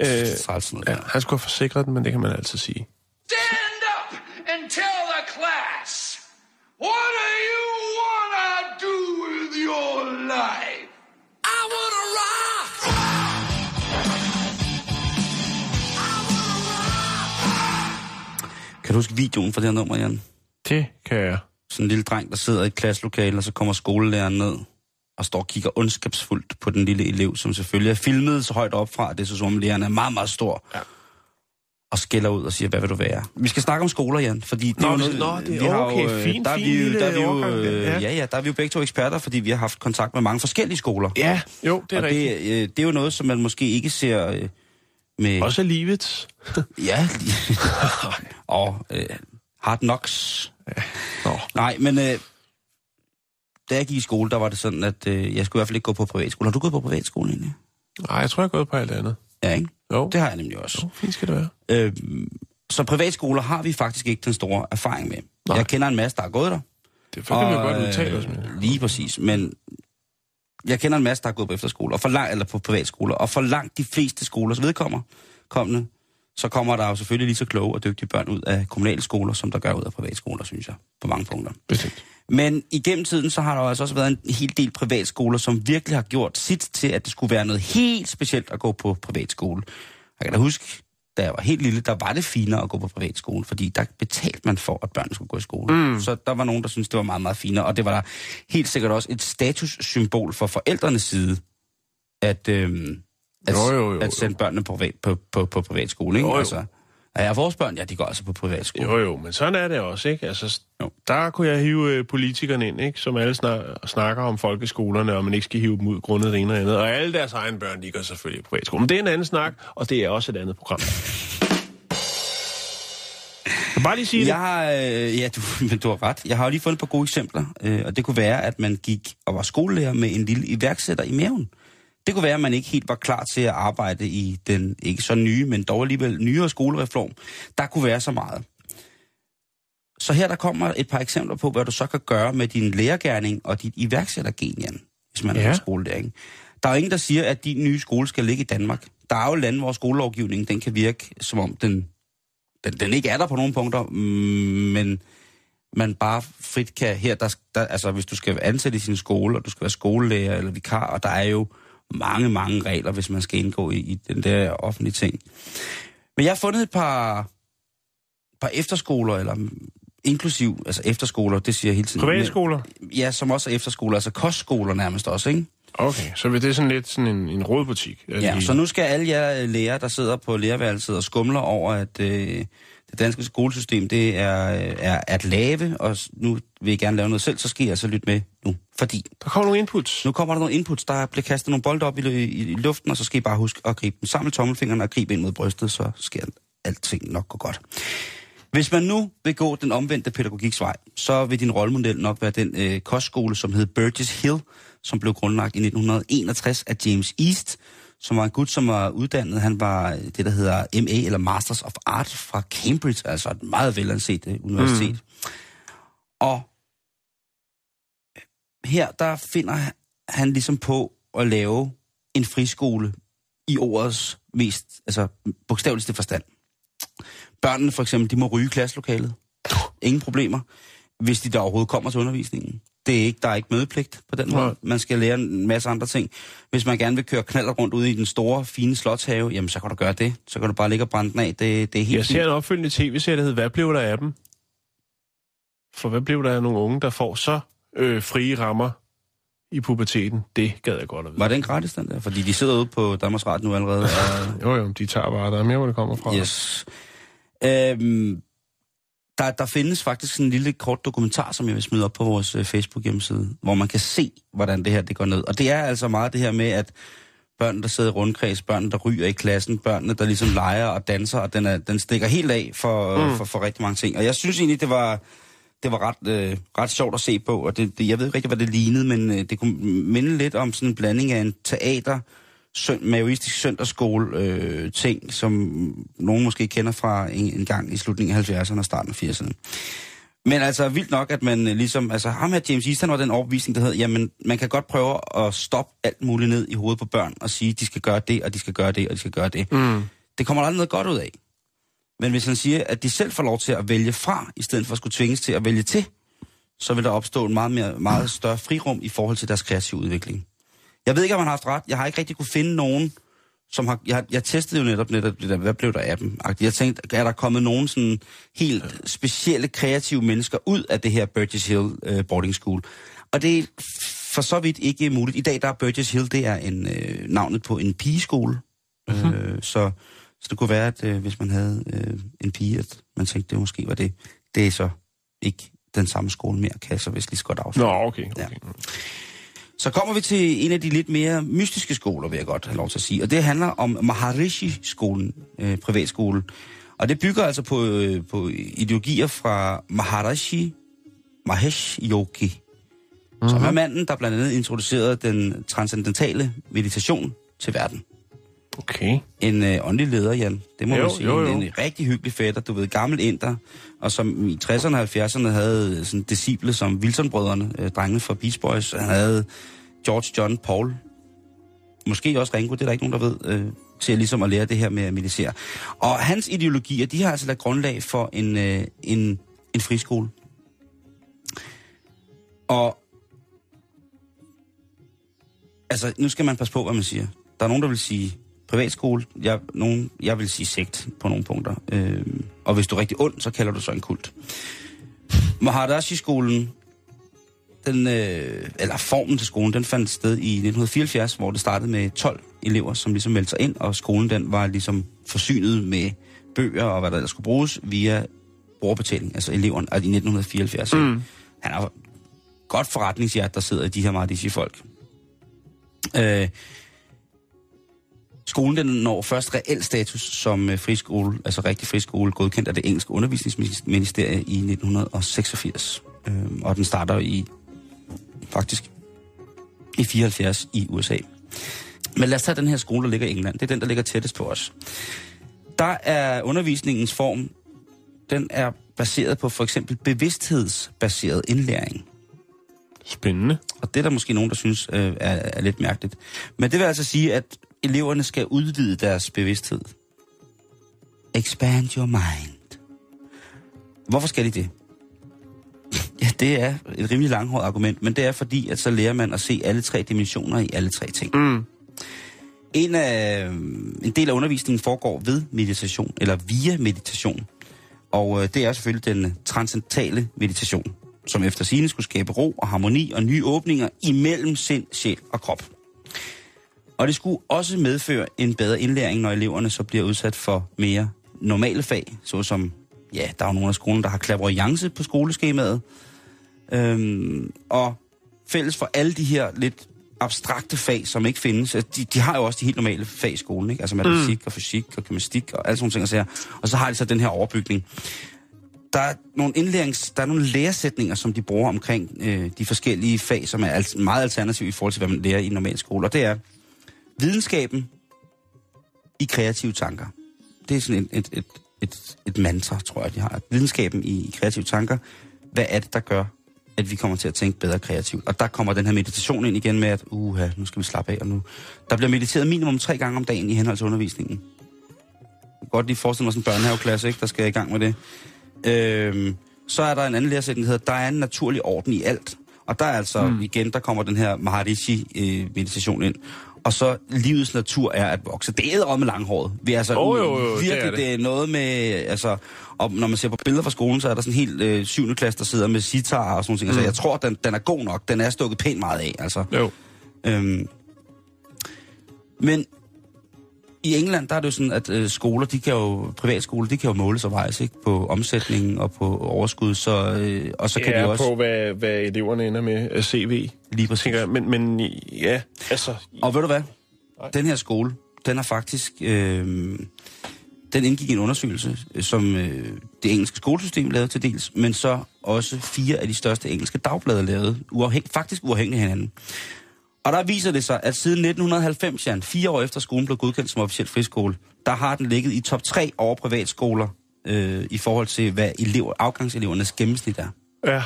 Speaker 2: Øh,
Speaker 1: noget
Speaker 2: ja, han skulle have forsikret den, men det kan man altid sige.
Speaker 3: Stand up and tell the class. What do you wanna do with your life? I wanna rock.
Speaker 1: Kan du huske videoen for det her nummer, Jan?
Speaker 2: Det kan jeg.
Speaker 1: Sådan en lille dreng, der sidder i et klasselokale, og så kommer skolelæreren ned og står og kigger ondskabsfuldt på den lille elev, som selvfølgelig er filmet så højt op fra, at det er så som om læreren er meget, meget stor.
Speaker 2: Ja.
Speaker 1: Og skælder ud og siger, hvad vil du være? Vi skal snakke om skoler, Jan, fordi det
Speaker 2: Nå,
Speaker 1: er jo noget...
Speaker 2: nå, det er
Speaker 1: vi har
Speaker 2: okay.
Speaker 1: jo, øh,
Speaker 2: Fin,
Speaker 1: der er vi jo- der er vi øh,
Speaker 2: Ja.
Speaker 1: Ja, ja, der er vi jo begge to eksperter, fordi vi har haft kontakt med mange forskellige skoler.
Speaker 2: Ja, jo, det er
Speaker 1: og
Speaker 2: rigtigt.
Speaker 1: det, øh, det er jo noget, som man måske ikke ser øh, med...
Speaker 2: Også livets. [LAUGHS]
Speaker 1: Ja, [LAUGHS] og øh, hard knocks.
Speaker 2: Nå.
Speaker 1: Nej, men øh, da jeg gik i skole, der var det sådan, at øh, jeg skulle i hvert fald ikke gå på privatskole. Har du gået på privatskole egentlig?
Speaker 2: Nej, jeg tror, jeg er gået på alt andet.
Speaker 1: Ja, ikke?
Speaker 2: Jo,
Speaker 1: Det har jeg nemlig også.
Speaker 2: jo fint skal det være.
Speaker 1: Øh, så privatskoler har vi faktisk ikke den store erfaring med.
Speaker 2: Nej.
Speaker 1: Jeg kender en masse, der har gået der.
Speaker 2: Det kan jo godt
Speaker 1: øh,
Speaker 2: udtale os med.
Speaker 1: Lige præcis, men jeg kender en masse, der har gået på efterskole, og for lang, eller på privatskoler, og for langt de fleste skolers vedkommer, kommende, så kommer der jo selvfølgelig lige så kloge og dygtige børn ud af kommunale skoler, som der gør ud af privatskoler, synes jeg, på mange punkter.
Speaker 2: Bestemt.
Speaker 1: Men igennem tiden, så har der altså også været en hel del privatskoler, som virkelig har gjort sit til, at det skulle være noget helt specielt at gå på privatskole. Jeg kan da huske, da jeg var helt lille, der var det finere at gå på privatskole, fordi der betalte man for, at børnene skulle gå i skole. Mm. Så der var nogen, der syntes, det var meget, meget finere. Og det var der helt sikkert også et statussymbol for forældrenes side, at, øhm, at,
Speaker 2: Jo, jo, jo,
Speaker 1: at sende børnene på, privat, på, på, på privatskole. Ikke?
Speaker 2: Jo, jo.
Speaker 1: Altså, ja, vores børn, ja, de går altså på privatskole.
Speaker 2: Jo, jo, men sådan er det også, ikke? Altså,
Speaker 1: Jo.
Speaker 2: der kunne jeg hive øh, politikerne ind, ikke? Som alle snak, snakker om folkeskolerne, og man ikke skal hive dem ud grundet det ene og andet. Og alle deres egne børn, de går selvfølgelig i privatskole. Men det er en anden snak, og det er også et andet program. Bare lige sige det.
Speaker 1: Jeg har, øh, ja, du, [LAUGHS] men du har ret. Jeg har jo lige fundet et par gode eksempler, øh, og det kunne være, at man gik og var skolelærer med en lille iværksætter i maven. Det kunne være, at man ikke helt var klar til at arbejde i den ikke så nye, men dog alligevel nyere skolereform. Der kunne være så meget. Så her der kommer et par eksempler på, hvad du så kan gøre med din lærergærning og dit iværksættergen, Jan, hvis man ja. Er skolelærer. ikke? Der er jo ingen, der siger, at din nye skole skal ligge i Danmark. Der er jo lande, hvor skolelovgivningen den kan virke, som om den, den, den ikke er der på nogle punkter, mm, men man bare frit kan... Her, der, der, altså, hvis du skal ansætte i sin skole, og du skal være skolelærer eller vikar, og der er jo mange, mange regler, hvis man skal indgå i, i den der offentlige ting. Men jeg har fundet et par, par efterskoler, eller inklusiv, altså efterskoler, det siger jeg hele tiden.
Speaker 2: Privatskoler?
Speaker 1: Ja, som også er efterskoler, altså kostskoler nærmest også, ikke?
Speaker 2: Okay, så vil det sådan lidt sådan en, en rådbutik.
Speaker 1: Ja,
Speaker 2: hele?
Speaker 1: så nu skal alle jer øh, lærere, der sidder på lærerværelset og skumler over, at øh, det danske skolesystem, det er, øh, er at lave, og nu vil I gerne lave noget selv, så skal I altså lytte med nu. Fordi
Speaker 2: Der kommer nogle inputs.
Speaker 1: nu kommer der nogle inputs, der bliver kastet nogle bolde op i, i, i luften, og så skal I bare huske at gribe dem. Samle tommelfingrene og gribe ind mod brystet, så skal alting nok gå godt. Hvis man nu vil gå den omvendte pædagogiksvej, så vil din rollemodel nok være den øh, kostskole, som hed Burgess Hill, som blev grundlagt i 1961 af James East, som var en gut, som var uddannet. Han var øh, det, der hedder MA, eller Masters of Art fra Cambridge, altså et meget velanset øh, universitet. Mm. Og her, der finder han ligesom på at lave en friskole i ordets mest, altså bogstaveligste forstand. Børnene for eksempel, de må ryge klasselokalet. Ingen problemer, hvis de der overhovedet kommer til undervisningen. Det er ikke, der er ikke mødepligt på den måde. Man skal lære en masse andre ting. Hvis man gerne vil køre knaller rundt ude i den store, fine slotshave, jamen så kan du gøre det. Så kan du bare ligge og brænde den af. Det, det er helt
Speaker 2: Jeg ser en opfølgende tv-serie, der hedder Hvad blev der af dem? For hvad blev der af nogle unge, der får så øh, frie rammer i puberteten? Det gad jeg godt at vide.
Speaker 1: Var den gratis, den der? Fordi de sidder ude på Danmarks Radio nu allerede. Og, [LAUGHS]
Speaker 2: Jo, jo, de tager bare, der er mere, hvor det kommer fra.
Speaker 1: Yes. Øhm, der, der findes faktisk en lille kort dokumentar, som jeg vil smide op på vores øh, Facebook-hjemmeside, hvor man kan se, hvordan det her det går ned. Og det er altså meget det her med, at børn, der sidder i rundkreds, børn, der ryger i klassen, børnene, der ligesom leger og danser, og den, er, den stikker helt af for, mm. for, for rigtig mange ting. Og jeg synes egentlig, det var, det var ret, øh, ret sjovt at se på, og det, det, jeg ved ikke rigtig, hvad det lignede, men øh, det kunne minde lidt om sådan en blanding af en teater, søn, maoistisk søndagsskole øh, ting, som nogen måske kender fra en, en gang i slutningen af 70'erne og starten af 80'erne. Men altså vildt nok, at man øh, ligesom, altså ham her James Easton var den overbevisning, der hed, jamen man kan godt prøve at stoppe alt muligt ned i hovedet på børn og sige, de skal gøre det, og de skal gøre det, og de skal gøre det.
Speaker 2: Mm.
Speaker 1: Det kommer der aldrig noget godt ud af. Men hvis han siger, at de selv får lov til at vælge fra, i stedet for at skulle tvinges til at vælge til, så vil der opstå en meget, mere, meget større frirum i forhold til deres kreative udvikling. Jeg ved ikke, om han har haft ret. Jeg har ikke rigtig kunne finde nogen, som har... Jeg, jeg testede jo netop, netop det der, hvad blev der af dem? Jeg tænkte, er der kommet nogen sådan helt specielle kreative mennesker ud af det her Burgess Hill uh, boarding school? Og det er for så vidt ikke muligt. I dag der er Burgess Hill, det er en, øh, navnet på en pigeskole. Mm-hmm. Øh, så, så det kunne være, at øh, hvis man havde øh, en pige, at man tænkte, det måske var det. Det er så ikke den samme skole mere, kan jeg så vist lige så godt afsløre.
Speaker 2: Nå, okay. okay.
Speaker 1: Ja. Så kommer vi til en af de lidt mere mystiske skoler, vil jeg godt have lov til at sige. Og det handler om Maharishi-skolen, øh, privatskole. Og det bygger altså på, øh, på ideologier fra Maharishi Mahesh Yogi, mm-hmm. som er manden, der blandt andet introducerede den transcendentale meditation til verden.
Speaker 2: Okay.
Speaker 1: En øh, åndelig leder, Jan. Det må
Speaker 2: Jo,
Speaker 1: man sige.
Speaker 2: jo, jo.
Speaker 1: En, en rigtig hyggelig fætter, du ved, gammel inder, og som i 60'erne og 70'erne havde sådan disciple som Wilson-brødrene, øh, drengene fra Beach Boys. Han havde George John Paul. Måske også Ringo, det er der ikke nogen, der ved. Øh, til ligesom at lære det her med at meditere. Og hans ideologier, de har altså lagt grundlag for en, øh, en, en friskole. Og altså, nu skal man passe på, hvad man siger. Der er nogen, der vil sige privatskole. Jeg, nogen, jeg vil sige sekt på nogle punkter. Øh, og hvis du er rigtig ond, så kalder du så en kult. Maharashi-skolen, den, øh, eller formen til skolen, den fandt sted i 1974, hvor det startede med 12 elever, som ligesom meldte sig ind, og skolen den var ligesom forsynet med bøger og hvad der ellers skulle bruges via brugerbetaling, altså eleverne, altså i 1974. Mm. Han er godt forretningshjert, der sidder i de her Maharashi folk. Øh, skolen den når først reel status som øh, friskole, altså rigtig friskole, godkendt af det engelske undervisningsministerie i 1986. Øh, og den starter i faktisk i 74 i USA. Men lad os tage den her skole, der ligger i England. Det er den, der ligger tættest på os. Der er undervisningens form, den er baseret på for eksempel bevidsthedsbaseret indlæring.
Speaker 2: Spændende.
Speaker 1: Og det er der måske nogen, der synes øh, er, er lidt mærkeligt. Men det vil altså sige, at eleverne skal udvide deres bevidsthed. Expand your mind. Hvorfor skal de det? Ja, det er et rimelig langhåret argument, men det er fordi, at så lærer man at se alle tre dimensioner i alle tre ting.
Speaker 2: Mm.
Speaker 1: En, af, en del af undervisningen foregår ved meditation, eller via meditation. Og øh, det er selvfølgelig den transcendentale meditation, som efter sigende skulle skabe ro og harmoni og nye åbninger imellem sind, sjæl og krop. Og det skulle også medføre en bedre indlæring, når eleverne så bliver udsat for mere normale fag, såsom, ja, der er jo nogle af skolen, der har klaverjance på skoleskemaet. Øhm, og fælles for alle de her lidt abstrakte fag, som ikke findes. Altså, de, de har jo også de helt normale fag i skolen, ikke? Altså matematik mm. og fysik og gymnastik og alle sådan ting. Og, så, og så har de så den her overbygning. Der er nogle indlærings, der er nogle læresætninger, som de bruger omkring øh, de forskellige fag, som er alt, meget alternative i forhold til, hvad man lærer i en normal skole. Og det er videnskaben i kreative tanker. Det er sådan et, et, et, et, et mantra, tror jeg, de har. Videnskaben i kreative tanker. Hvad er det, der gør, at vi kommer til at tænke bedre kreativt? Og der kommer den her meditation ind igen med, at uha, nu skal vi slappe af. Og nu. Der bliver mediteret minimum tre gange om dagen i henhold til undervisningen. Jeg kan godt lige forestille mig sådan en børnehaveklasse, ikke, der skal i gang med det. Øhm, så er der en anden læresætning, der hedder, der er en naturlig orden i alt. Og der er altså, mm. igen, der kommer den her Maharishi-meditation ind. Og så livets natur er at vokse. Det er med langhåret. Vi er altså
Speaker 2: Oh, jo, jo, det
Speaker 1: virkelig,
Speaker 2: er det.
Speaker 1: det er noget med, altså, og når man ser på billeder fra skolen, så er der sådan en helt øh, syvende klasse, der sidder med sitar og sådan noget. Mm. Altså, jeg tror, den, den er god nok. Den er stukket pænt meget af, altså.
Speaker 2: Jo.
Speaker 1: Øhm, men i England, der er det jo sådan, at øh, skoler, de kan jo, privatskoler, de kan jo måles og vejes, ikke? På omsætningen og på overskud, så, øh, og så kan
Speaker 2: ja,
Speaker 1: de også...
Speaker 2: på hvad, hvad eleverne ender med af CV.
Speaker 1: Lige præcis.
Speaker 2: Tænker. Men, men ja, altså...
Speaker 1: Og ved du hvad?
Speaker 2: Nej.
Speaker 1: Den her skole, den er faktisk... Øh, den indgik i en undersøgelse, øh, som øh, det engelske skolesystem lavede til dels, men så også fire af de største engelske dagblade lavede, uafhæng, faktisk uafhængigt af hinanden. Og der viser det sig, at siden 1990, Jan, fire år efter skolen blev godkendt som officiel friskole, der har den ligget i top 3 over privatskoler øh, i forhold til, hvad elever, afgangselevernes gennemsnit er.
Speaker 2: Ja.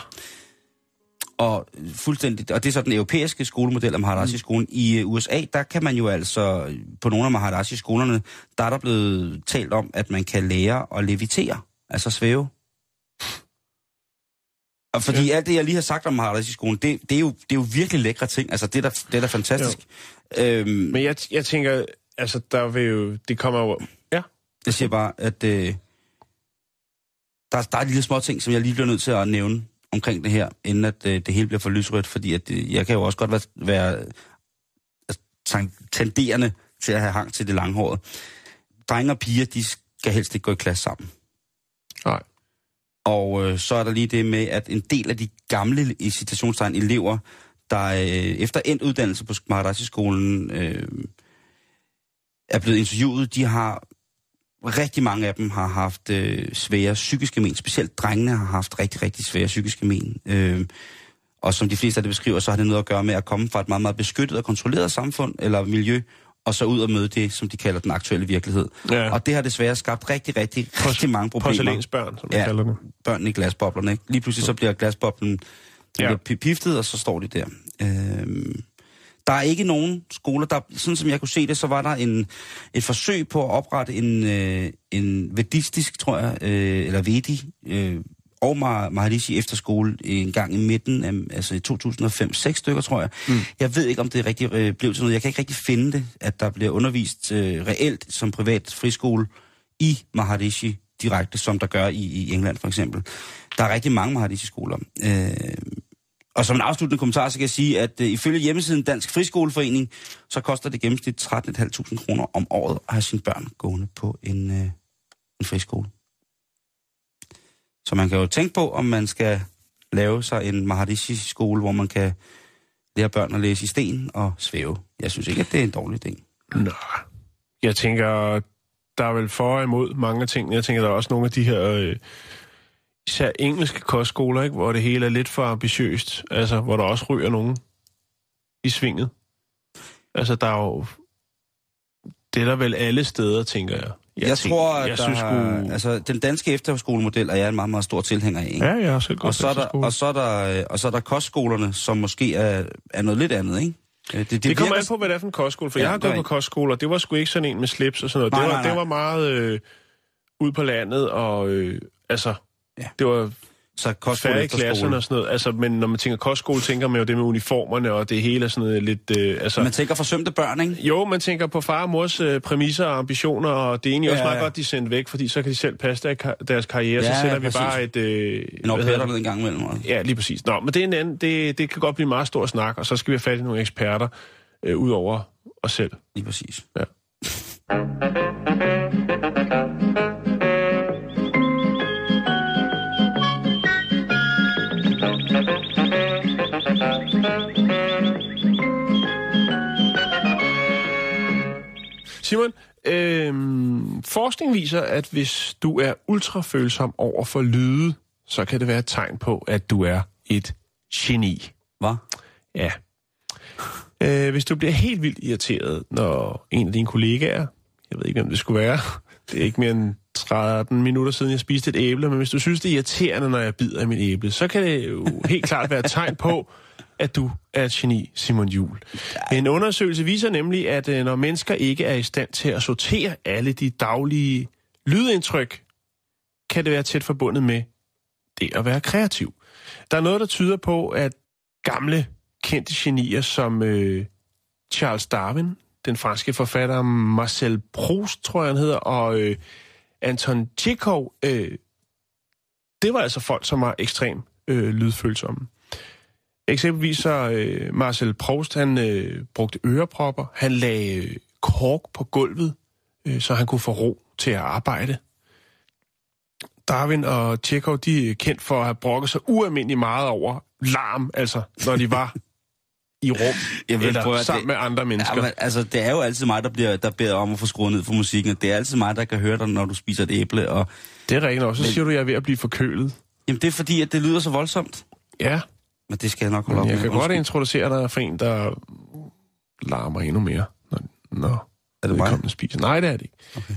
Speaker 1: Og fuldstændig, og det er så den europæiske skolemodel af Maharashi-skolen. I øh, USA, der kan man jo altså, på nogle af Maharashi-skolerne, der er der blevet talt om, at man kan lære at levitere, altså svæve. Og fordi ja. alt det, jeg lige har sagt om Maharashi-skolen, det, det, er jo, det er jo virkelig lækre ting. Altså, det er da, det er da fantastisk. Øhm,
Speaker 2: Men jeg, jeg tænker, altså, der vil jo... Det kommer jo... Ja.
Speaker 1: jeg siger bare, at øh, der, der er de lille små ting, som jeg lige bliver nødt til at nævne omkring det her, inden at øh, det hele bliver for lysrødt, fordi at, øh, jeg kan jo også godt være, være altså, tenderende til at have hang til det langhårede. Drenge og piger, de skal helst ikke gå i klasse sammen.
Speaker 2: Nej.
Speaker 1: Og øh, så er der lige det med, at en del af de gamle, i citationstegn, elever, der øh, efter endt uddannelse på Maharashi-skolen øh, er blevet interviewet, de har, rigtig mange af dem har haft øh, svære psykiske men. Specielt drengene har haft rigtig, rigtig svære psykiske men. Øh, og som de fleste af det beskriver, så har det noget at gøre med at komme fra et meget, meget beskyttet og kontrolleret samfund eller miljø, og så ud og møde det, som de kalder den aktuelle virkelighed.
Speaker 2: Ja.
Speaker 1: Og det har desværre skabt rigtig, rigtig, rigtig mange problemer
Speaker 2: Porcelænsbørn, som man
Speaker 1: Ja.
Speaker 2: kalder det.
Speaker 1: børnene i glasboblerne. Ikke? Lige pludselig så bliver glasboblen
Speaker 2: Ja.
Speaker 1: ja. piftet, og så står de der. Øhm, Der er ikke nogen skoler, der, sådan som jeg kunne se det, så var der en, et forsøg på at oprette en, øh, en vedistisk, tror jeg, øh, eller vedi, øh, og Mah- Maharishi efterskole en gang i midten, af, altså i 2005, seks stykker, tror jeg. Mm. Jeg ved ikke, om det rigtig øh, blev til noget. Jeg kan ikke rigtig finde det, at der bliver undervist øh, reelt som privat friskole i Maharishi direkte, som der gør i, i England for eksempel. Der er rigtig mange Maharishi-skoler. Øh, og som en afsluttende kommentar, så kan jeg sige, at øh, ifølge hjemmesiden Dansk Friskoleforening, så koster det gennemsnit 13.500 kroner om året at have sine børn gående på en, øh, en friskole. Så man kan jo tænke på, om man skal lave sig en Maharishi-skole, hvor man kan lære børn at læse i sten og svæve. Jeg synes ikke, at det er en dårlig ting.
Speaker 2: Nå, jeg tænker, der er vel for og imod mange af tingene. Jeg tænker, der er også nogle af de her, øh, især engelske kostskoler, ikke, hvor det hele er lidt for ambitiøst. Altså, hvor der også ryger nogen i svinget. Altså, der er jo... Det er der vel alle steder, tænker jeg.
Speaker 1: Jeg, jeg
Speaker 2: tænker,
Speaker 1: tror, at
Speaker 2: jeg
Speaker 1: der
Speaker 2: synes
Speaker 1: har, altså, den danske efterskolemodel er jeg en meget, meget stor tilhænger af. Ikke?
Speaker 2: Ja, jeg har selv
Speaker 1: og, så er der, og, så er der, og så er der kostskolerne, som måske er, er noget lidt andet, ikke? Øh, Det, det,
Speaker 2: Det kommer
Speaker 1: virker-
Speaker 2: an på, hvad det er for en kostskole, for
Speaker 1: Ja,
Speaker 2: jeg har gået på
Speaker 1: rigtigt.
Speaker 2: kostskoler, og det var sgu ikke sådan en med slips og sådan noget.
Speaker 1: Nej,
Speaker 2: det, var,
Speaker 1: nej, nej.
Speaker 2: det var meget øh, ud på landet, og øh, altså,
Speaker 1: ja.
Speaker 2: det var
Speaker 1: så kostskole
Speaker 2: færre
Speaker 1: efterskole.
Speaker 2: klasserne og sådan noget. Altså, men når man tænker kostskole, tænker man jo det med uniformerne, og det hele er sådan noget lidt... Øh, altså,
Speaker 1: Man tænker forsømte børn, ikke?
Speaker 2: jo, man tænker på far og mors øh, præmisser og ambitioner, og det er egentlig
Speaker 1: Ja,
Speaker 2: også meget
Speaker 1: ja.
Speaker 2: godt, de er sendt væk, fordi så kan de selv passe der, deres karriere,
Speaker 1: Ja,
Speaker 2: så sender vi
Speaker 1: præcis.
Speaker 2: bare et... Øh,
Speaker 1: En dernede en gang imellem.
Speaker 2: Ja, lige præcis. Nå, men det, er en anden, det, det kan godt blive en meget stor snak, og så skal vi have fat i nogle eksperter øh, ud over os selv.
Speaker 1: Lige præcis.
Speaker 2: Ja. [LAUGHS] Simon, øh, forskning viser, at hvis du er ultrafølsom over for lyde, så kan det være et tegn på, at du er et geni.
Speaker 1: Hvad?
Speaker 2: Ja. Øh, hvis du bliver helt vildt irriteret, når en af dine kollegaer, jeg ved ikke, hvem det skulle være, [LAUGHS] det er ikke mere end 13 minutter siden, jeg spiste et æble, men hvis du synes, det er irriterende, når jeg bider af mit æble, så kan det jo helt klart være et tegn på, at du er et geni, Simon Jul. En undersøgelse viser nemlig, at øh, når mennesker ikke er i stand til at sortere alle de daglige lydindtryk, kan det være tæt forbundet med det at være kreativ. Der er noget, der tyder på, at gamle kendte genier som øh, Charles Darwin, den franske forfatter Marcel Proust, tror jeg han hedder, og øh, Anton Chekhov, øh, det var altså folk, som var ekstremt øh, lydfølsomme. Eksempelvis så øh, Marcel Proust, han øh, brugte ørepropper, han lagde øh, kork på gulvet, øh, så han kunne få ro til at arbejde. Darwin og Chekhov, de er kendt for at have brokket sig ualmindeligt meget over larm, altså når de var [LAUGHS] i rum
Speaker 1: Jeg ved,
Speaker 2: eller
Speaker 1: prøv at-
Speaker 2: sammen med andre mennesker.
Speaker 1: Ja, men, altså, det er jo altid mig, der, bliver, der beder om at få skruet ned for musikken. Det er altid mig, der kan høre dig, når du spiser et æble. Og,
Speaker 2: Det er rigtigt nok. Så siger du, at jeg er ved at blive forkølet.
Speaker 1: jamen, det er fordi, at det lyder så voldsomt.
Speaker 2: Ja,
Speaker 1: Men det skal jeg nok holde op
Speaker 2: jeg
Speaker 1: med.
Speaker 2: kan godt introducere dig for en, der larmer endnu mere, når, når
Speaker 1: Er det
Speaker 2: vedkommende spiser. Nej, det er det ikke. Okay.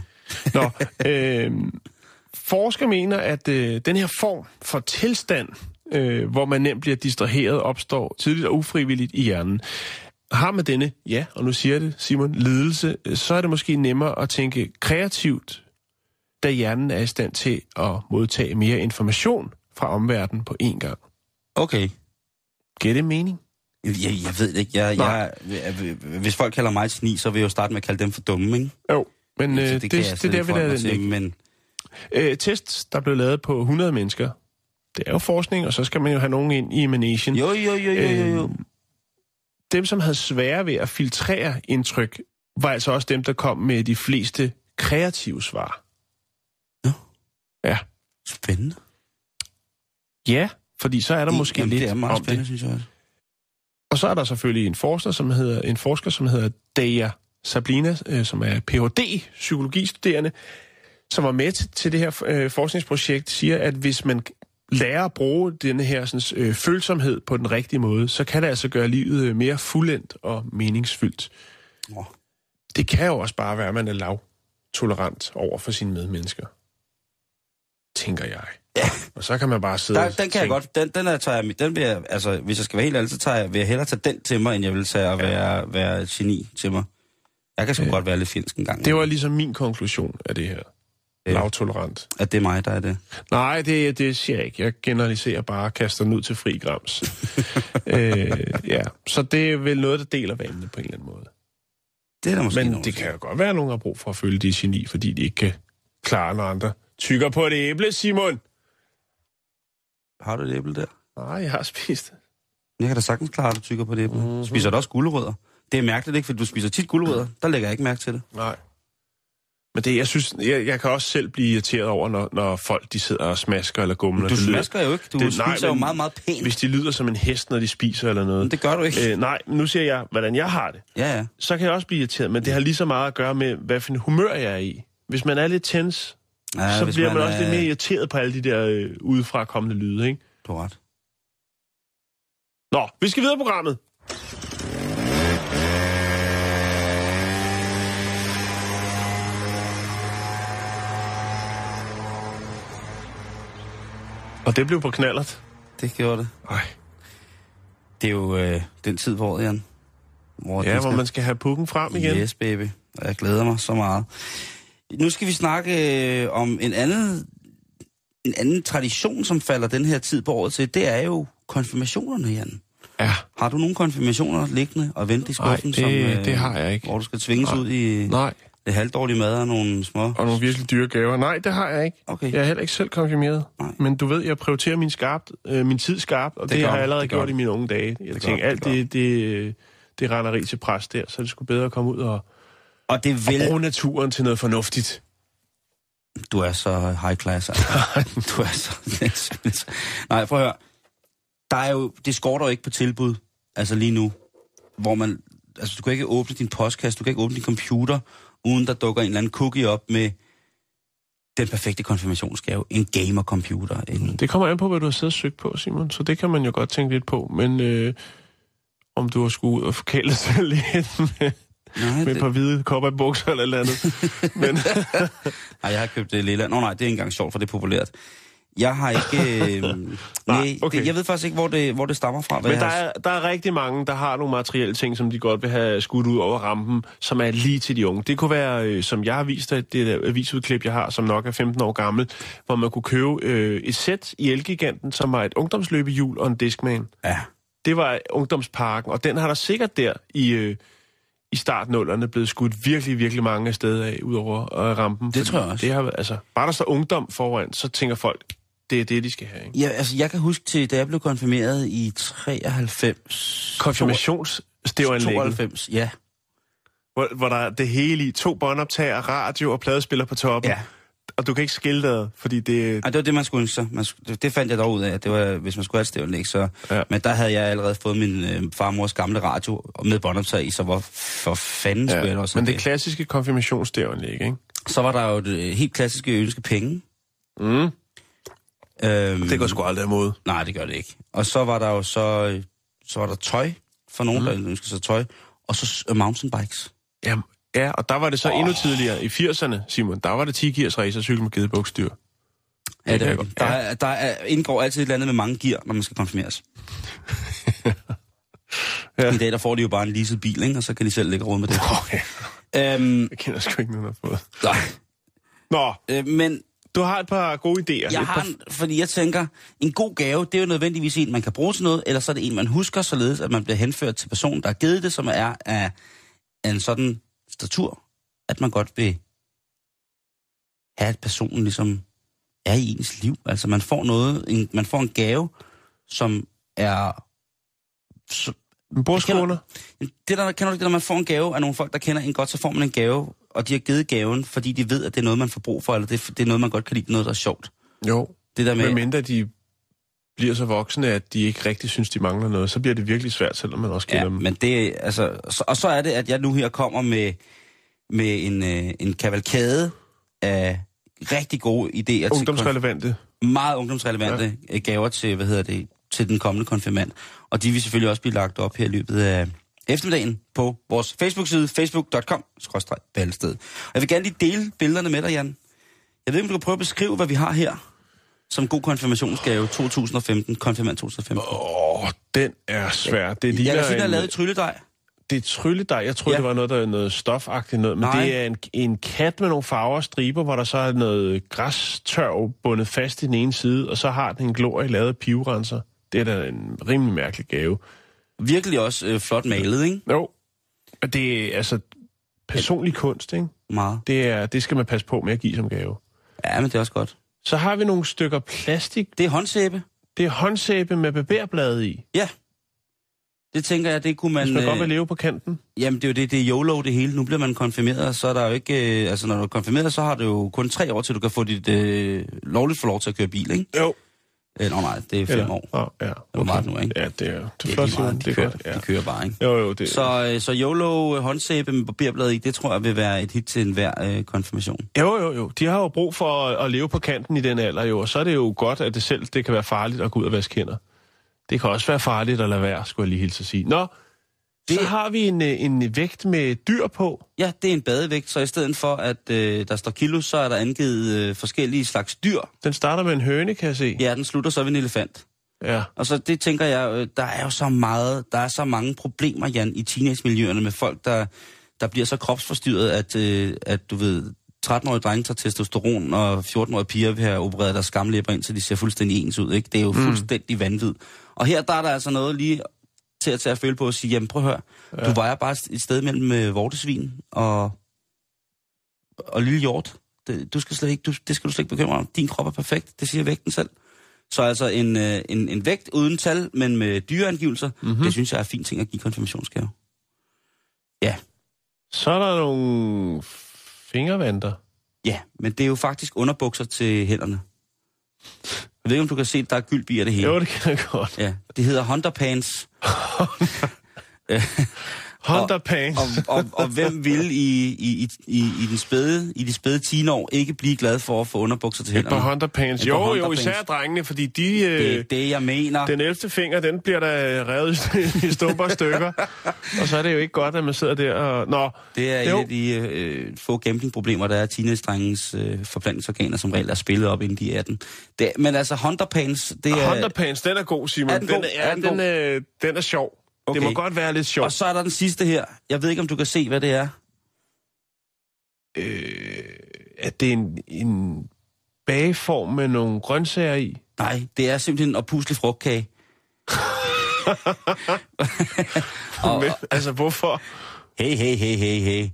Speaker 2: [LAUGHS] Nå, øh, forskere mener, at øh, den her form for tilstand, øh, hvor man nemt bliver distraheret, opstår tidligt og ufrivilligt i hjernen. Har man denne, ja, og nu siger jeg det, Simon, ledelse, øh, så er det måske nemmere at tænke kreativt, da hjernen er i stand til at modtage mere information fra omverdenen på én gang.
Speaker 1: Okay.
Speaker 2: Giver det mening?
Speaker 1: Jeg, jeg ved ikke. Jeg, jeg, jeg, hvis folk kalder mig sni, så vil jeg jo starte med at kalde dem for dumme, ikke?
Speaker 2: Jo, men øh,
Speaker 1: Så
Speaker 2: det, det, det, det
Speaker 1: slet
Speaker 2: der
Speaker 1: ikke
Speaker 2: vil
Speaker 1: forholde
Speaker 2: der
Speaker 1: mig til,
Speaker 2: ligge.
Speaker 1: Men
Speaker 2: Øh, tests, der blev lavet på 100 mennesker. Det er jo forskning, og så skal man jo have nogen ind i managen.
Speaker 1: jo, jo, jo, jo, jo, jo.
Speaker 2: Øh, dem, som havde svære ved at filtrere indtryk, var altså også dem, der kom med de fleste kreative svar.
Speaker 1: Nå.
Speaker 2: Ja.
Speaker 1: Spændende.
Speaker 2: Ja, fordi så er der måske
Speaker 1: Jamen,
Speaker 2: lidt
Speaker 1: det er meget
Speaker 2: om
Speaker 1: spændende,
Speaker 2: det.
Speaker 1: synes jeg også.
Speaker 2: Og så er der selvfølgelig en forsker, som hedder, en forsker, som hedder Daya Sablina, øh, som er Ph.D. psykologistuderende, som var med til, det her øh, forskningsprojekt, siger, at hvis man lærer at bruge denne her sådan, øh, følsomhed på den rigtige måde, så kan det altså gøre livet øh, mere fuldendt og meningsfyldt.
Speaker 1: Åh.
Speaker 2: Det kan jo også bare være, at man er lav tolerant over for sine medmennesker. Tænker jeg. Ja. Og så kan man bare sidde
Speaker 1: Der, den kan jeg
Speaker 2: tænke,
Speaker 1: godt, den, den, er, tager jeg, den vil jeg, altså, hvis jeg skal være helt ærlig, så tager jeg, vil jeg hellere tage den til mig, end jeg vil tage at være, være et geni til mig. Jeg kan sgu godt være lidt finsk en gang.
Speaker 2: Det var ligesom min konklusion af det her.
Speaker 1: Ja.
Speaker 2: Lavtolerant.
Speaker 1: At det er mig, der er det.
Speaker 2: Nej, det, det siger jeg ikke. Jeg generaliserer bare og kaster den ud til fri grams. [LAUGHS] øh, ja, så det er vel noget, der deler vandene på en eller anden måde.
Speaker 1: Det er der måske
Speaker 2: Men
Speaker 1: nogen,
Speaker 2: det kan jo godt være, at nogen har brug for at føle, de geni, fordi de ikke kan klare, når andre tykker på et æble, Simon.
Speaker 1: Har du et æble der?
Speaker 2: Nej, jeg har spist det.
Speaker 1: Jeg kan da sagtens klare, at du tykker på det æble. Mm-hmm. Spiser du også gulerødder? Det er mærkeligt, ikke? Fordi du spiser tit gulerødder. Der lægger jeg ikke mærke til det.
Speaker 2: Nej. Men det, jeg synes, jeg, jeg kan også selv blive irriteret over, når, når folk de sidder og smasker eller gumler.
Speaker 1: Du
Speaker 2: Det lyder-
Speaker 1: smasker jo ikke. Du
Speaker 2: det-
Speaker 1: det,
Speaker 2: nej,
Speaker 1: spiser jo
Speaker 2: men
Speaker 1: meget, meget pænt.
Speaker 2: Hvis de lyder som en hest, når de spiser eller noget.
Speaker 1: Men det gør du ikke.
Speaker 2: Øh, nej, nu siger jeg, hvordan jeg har det.
Speaker 1: Ja, ja.
Speaker 2: Så kan jeg også blive irriteret, men det har lige så meget at gøre med, hvad for en humør jeg er i. Hvis man er lidt tens,
Speaker 1: ja
Speaker 2: så bliver man, man også
Speaker 1: er-
Speaker 2: lidt mere irriteret på alle de der øh, udefra kommende lyde, ikke?
Speaker 1: Du ret.
Speaker 2: Nå, vi skal videre på programmet. Og det blev på knallert.
Speaker 1: Det gjorde det.
Speaker 2: Ej.
Speaker 1: Det er jo øh, den tid på året, Jan. Hvor
Speaker 2: Ja,
Speaker 1: den
Speaker 2: hvor man skal have pukken frem igen.
Speaker 1: Yes, baby. Og jeg glæder mig så meget. Nu skal vi snakke øh, om en anden, en anden tradition, som falder den her tid på året til. Det er jo konfirmationerne, Jan.
Speaker 2: Ja.
Speaker 1: Har du nogle konfirmationer liggende og vente i skuffen?
Speaker 2: Nej, det-
Speaker 1: som, øh,
Speaker 2: det har jeg ikke.
Speaker 1: Hvor du skal tvinges
Speaker 2: Nej.
Speaker 1: ud i
Speaker 2: Nej,
Speaker 1: det halvdårlige mad og nogle små...
Speaker 2: og nogle virkelig dyre gaver. Nej, det har jeg ikke.
Speaker 1: Okay.
Speaker 2: Jeg er heller ikke selv konfirmeret.
Speaker 1: Nej.
Speaker 2: Men du ved, jeg prioriterer min, skarpt, øh, min tid skarpt, og det,
Speaker 1: Det
Speaker 2: har jeg allerede
Speaker 1: det
Speaker 2: gjort i mine unge dage. Jeg
Speaker 1: Det
Speaker 2: tænker,
Speaker 1: du,
Speaker 2: alt
Speaker 1: det
Speaker 2: det, det, det renderi til pres der, så det sgu bedre at komme ud og,
Speaker 1: Og det
Speaker 2: og
Speaker 1: vil...
Speaker 2: bruge naturen til noget fornuftigt.
Speaker 1: Du er så high class, altså. [LAUGHS] du er så... Nej, prøv at høre. Der er jo, det skorter jo ikke på tilbud, altså lige nu, hvor man... Altså, du kan ikke åbne din postkasse, du kan ikke åbne din computer, uden der dukker en eller anden cookie op med den perfekte konfirmationsgave. En gamer-computer. En,
Speaker 2: Det kommer an på, hvad du har siddet og søgt på, Simon, så det kan man jo godt tænke lidt på. Men øh, om du har skulle ud og forkæle sig lidt [LAUGHS] med,
Speaker 1: nej,
Speaker 2: med et
Speaker 1: det,
Speaker 2: par hvide kopperbukser eller et eller andet. [LAUGHS] Men,
Speaker 1: nej, jeg har købt det lille. Nå nej, det er ikke engang sjovt, for det er populært. Jeg har ikke... Øh, [LAUGHS] nej,
Speaker 2: okay.
Speaker 1: det, jeg ved faktisk ikke, hvor det, hvor det stammer fra.
Speaker 2: Men der
Speaker 1: har-
Speaker 2: er, der er rigtig mange, der har nogle materielle ting, som de godt vil have skudt ud over rampen, som er lige til de unge. Det kunne være, øh, som jeg har vist dig, det der avisudklip, jeg har, som nok er 15 år gammel, hvor man kunne købe øh, et sæt i Elgiganten, som var et ungdomsløbehjul og en Discman.
Speaker 1: Ja,
Speaker 2: Det var ungdomsparken, og den har der sikkert der i, øh, i startnullerne blevet skudt virkelig, virkelig mange steder af, ud over øh, rampen.
Speaker 1: Det tror jeg også.
Speaker 2: Det har, altså, bare der står ungdom foran, så tænker folk, det er det, de skal have. Ikke?
Speaker 1: Ja, altså, jeg kan huske til, da jeg blev konfirmeret i 93...
Speaker 2: Konfirmationsstævanlægget.
Speaker 1: 92, ja.
Speaker 2: hvor, hvor der er det hele i to båndoptager, radio og pladespiller på toppen.
Speaker 1: Ja.
Speaker 2: Og du kan ikke skille det, fordi det...
Speaker 1: Ej, det var det, man skulle ønske sig. Man, det, det fandt jeg dog ud af, at det var, hvis man skulle have et stævnlæg, så...
Speaker 2: Ja.
Speaker 1: Ja. Men der havde jeg allerede fået min øh, farmors gamle radio med båndoptag i, så hvor for fanden skulle jeg også
Speaker 2: men
Speaker 1: have
Speaker 2: det klassiske konfirmationsstævanlæg, ikke?
Speaker 1: Så var der jo det øh, helt klassiske ønske penge.
Speaker 2: Mm.
Speaker 1: Øhm,
Speaker 2: Det går sgu aldrig imod.
Speaker 1: Nej, det gør det ikke. Og så var der jo så... øh, Så var der tøj, for nogen, mm. der ønskede sig tøj. Og så uh, mountainbikes.
Speaker 2: Ja, ja, og der var det så oh. endnu tidligere. I 80'erne, Simon, der var det 10 gears racercykel med gidebuksdyr.
Speaker 1: Ja, det er,
Speaker 2: godt.
Speaker 1: der, er, der er, indgår altid et eller andet med mange gear, når man skal konfirmeres. [LAUGHS]
Speaker 2: Ja.
Speaker 1: I dag der får de jo bare en leaset bil, ikke? og så kan de selv lægge råd med det.
Speaker 2: Okay.
Speaker 1: øhm,
Speaker 2: Jeg kender sgu ikke nogen, der har fået.
Speaker 1: nej,
Speaker 2: Nå,
Speaker 1: øh, men
Speaker 2: du har et par gode idéer.
Speaker 1: jeg har, en, fordi jeg tænker, en god gave, det er jo nødvendigvis en, man kan bruge til noget, eller så er det en, man husker, således at man bliver henført til personen, der har givet det, som er af, af en sådan statur, at man godt vil have, at personen ligesom er i ens liv. Altså man får noget, en, man får en gave, som er... Så,
Speaker 2: En bordskåner?
Speaker 1: det der, kender du ikke det, når man får en gave af nogle folk, der kender en godt, så får man en gave, og de har givet gaven, fordi de ved, at det er noget, man får brug for, eller det, det er noget, man godt kan lide, noget, der er sjovt.
Speaker 2: Jo.
Speaker 1: Det der med,
Speaker 2: Men mindre de bliver så voksne, at de ikke rigtig synes, de mangler noget, så bliver det virkelig svært, selvom man også kender
Speaker 1: ja,
Speaker 2: dem.
Speaker 1: men det, altså, så, og så er det, at jeg nu her kommer med, med en, øh, en kavalkade af rigtig gode idéer til
Speaker 2: Ungdomsrelevante.
Speaker 1: kon- meget ungdomsrelevante ja. gaver til, hvad hedder det, til den kommende konfirmand. Og de vil selvfølgelig også blive lagt op her i løbet af eftermiddagen på vores Facebook-side, facebook.com, jeg vil gerne lige dele billederne med dig, Jan. Jeg ved ikke, om du kan prøve at beskrive, hvad vi har her. Som god konfirmationsgave 2015, konfirmand 2015.
Speaker 2: Åh, den er svær. Det
Speaker 1: jeg
Speaker 2: ligner
Speaker 1: kan sige, der er
Speaker 2: en,
Speaker 1: lavet trylledej.
Speaker 2: det er trylledej. Jeg troede,
Speaker 1: Ja.
Speaker 2: det var noget, der er noget stofagtigt noget, men
Speaker 1: Nej.
Speaker 2: det er en, en kat med nogle farver og striber, hvor der så er noget græstørv bundet fast i den ene side, og så har den en glorie lavet af pivrenser. Det er da en rimelig mærkelig gave.
Speaker 1: Virkelig også øh, flot malet, ikke?
Speaker 2: Jo, og det er altså personlig kunst, ikke?
Speaker 1: Meget.
Speaker 2: Det, er, det skal man passe på med at give som gave.
Speaker 1: Ja, men det er også godt.
Speaker 2: Så har vi nogle stykker plastik.
Speaker 1: Det er håndsæbe.
Speaker 2: Det er håndsæbe med barberblade i.
Speaker 1: Ja. Det tænker jeg, det kunne man...
Speaker 2: Hvis man godt
Speaker 1: øh,
Speaker 2: vil leve på kanten.
Speaker 1: Jamen, det er jo det, det er YOLO det hele. Nu bliver man konfirmeret, og så er der jo ikke... Øh, altså, når du er konfirmeret, så har du jo kun tre år, til du kan få dit... Øh, lovligt få lov til at køre bil, ikke?
Speaker 2: Jo.
Speaker 1: Øh, nå, nej, det er fem
Speaker 2: Eller,
Speaker 1: år.
Speaker 2: Ja, ja.
Speaker 1: hvor meget nu, ikke?
Speaker 2: Ja, det er, det
Speaker 1: Det er
Speaker 2: Simon.
Speaker 1: meget,
Speaker 2: Det
Speaker 1: de,
Speaker 2: er
Speaker 1: kører,
Speaker 2: godt. Ja.
Speaker 1: de kører bare, ikke?
Speaker 2: Jo, jo, det
Speaker 1: Så, øh, så YOLO øh, håndsæbe med barberblad i, det tror jeg vil være et hit til enhver øh, konfirmation.
Speaker 2: Jo, jo, jo. De har jo brug for at, at leve på kanten i den alder, jo. Og så er det jo godt, at det selv det kan være farligt at gå ud og vaske hænder. Det kan også være farligt at lade være, skulle jeg lige hilse at sige. Nå, det... så har vi en, øh, en vægt med dyr på.
Speaker 1: Ja, det er en badevægt, så i stedet for, at øh, der står kilo, så er der angivet øh, forskellige slags dyr.
Speaker 2: Den starter med en høne, kan jeg se.
Speaker 1: Ja, den slutter så ved en elefant.
Speaker 2: ja.
Speaker 1: Og så det tænker jeg, øh, der er jo så meget, der er så mange problemer, Jan, i teenage-miljøerne med folk, der, der bliver så kropsforstyrret, at, øh, at du ved, 13-årige drenge tager testosteron, og 14-årige piger vil have opereret deres skamlæber ind, så de ser fuldstændig ens ud, ikke? Det er jo mm. fuldstændig vanvid. Og her der er der altså noget lige til at tage at føle på og sige, jamen prøv at høre, ja. du vejer bare et sted mellem øh, vortesvin og, og lille hjort. Det, du skal slet ikke, du, det skal du slet ikke bekymre dig om. Din krop er perfekt, det siger vægten selv. Så altså en, øh, en, en vægt uden tal, men med dyreangivelser, mm-hmm. det synes jeg er en fin ting at give konfirmationsgave. Ja,
Speaker 2: Så er der nogle fingervanter.
Speaker 1: ja, men det er jo faktisk underbukser til hænderne. Jeg ved ikke, om du kan se, at der er gyld i af det hele.
Speaker 2: Jo, det kan jeg godt.
Speaker 1: Ja, det hedder Honda Pants. [LAUGHS] [LAUGHS]
Speaker 2: Honda
Speaker 1: Og-
Speaker 2: pants.
Speaker 1: Og, og, og hvem vil i, i, i, i, den spæde, i de spæde teenår ikke blive glad for at få underbukser til
Speaker 2: Et par
Speaker 1: hænderne?
Speaker 2: Honda pants.
Speaker 1: Et par
Speaker 2: Jo,
Speaker 1: Honda
Speaker 2: jo,
Speaker 1: pants.
Speaker 2: især drengene, fordi de...
Speaker 1: Det
Speaker 2: Øh,
Speaker 1: er det, jeg mener.
Speaker 2: den 11. finger, den bliver da revet i- i stumper og stykker. [LAUGHS] og så er det jo ikke godt, at man sidder der og... Nå,
Speaker 1: Det er
Speaker 2: Jo.
Speaker 1: et af de øh, få gamblingproblemer, der er teenage-drengens øh, forplantningsorganer, som regel er spillet op, inden de er 18. Det, men altså, Honda Pants, det er...
Speaker 2: Honda pants, den er god, Simon.
Speaker 1: Er den god?
Speaker 2: er,
Speaker 1: Er den
Speaker 2: den, øh, den er sjov. Okay. Det må godt være lidt sjov.
Speaker 1: Og så er der den sidste her. Jeg ved ikke, om du kan se, hvad det er.
Speaker 2: Øh, at det er en, en bageform med nogle grøntsager i.
Speaker 1: Nej, det er simpelthen en oppuslig frugtkage. [LAUGHS] og,
Speaker 2: Men, altså, hvorfor?
Speaker 1: hey, hey, hey, hey, hey.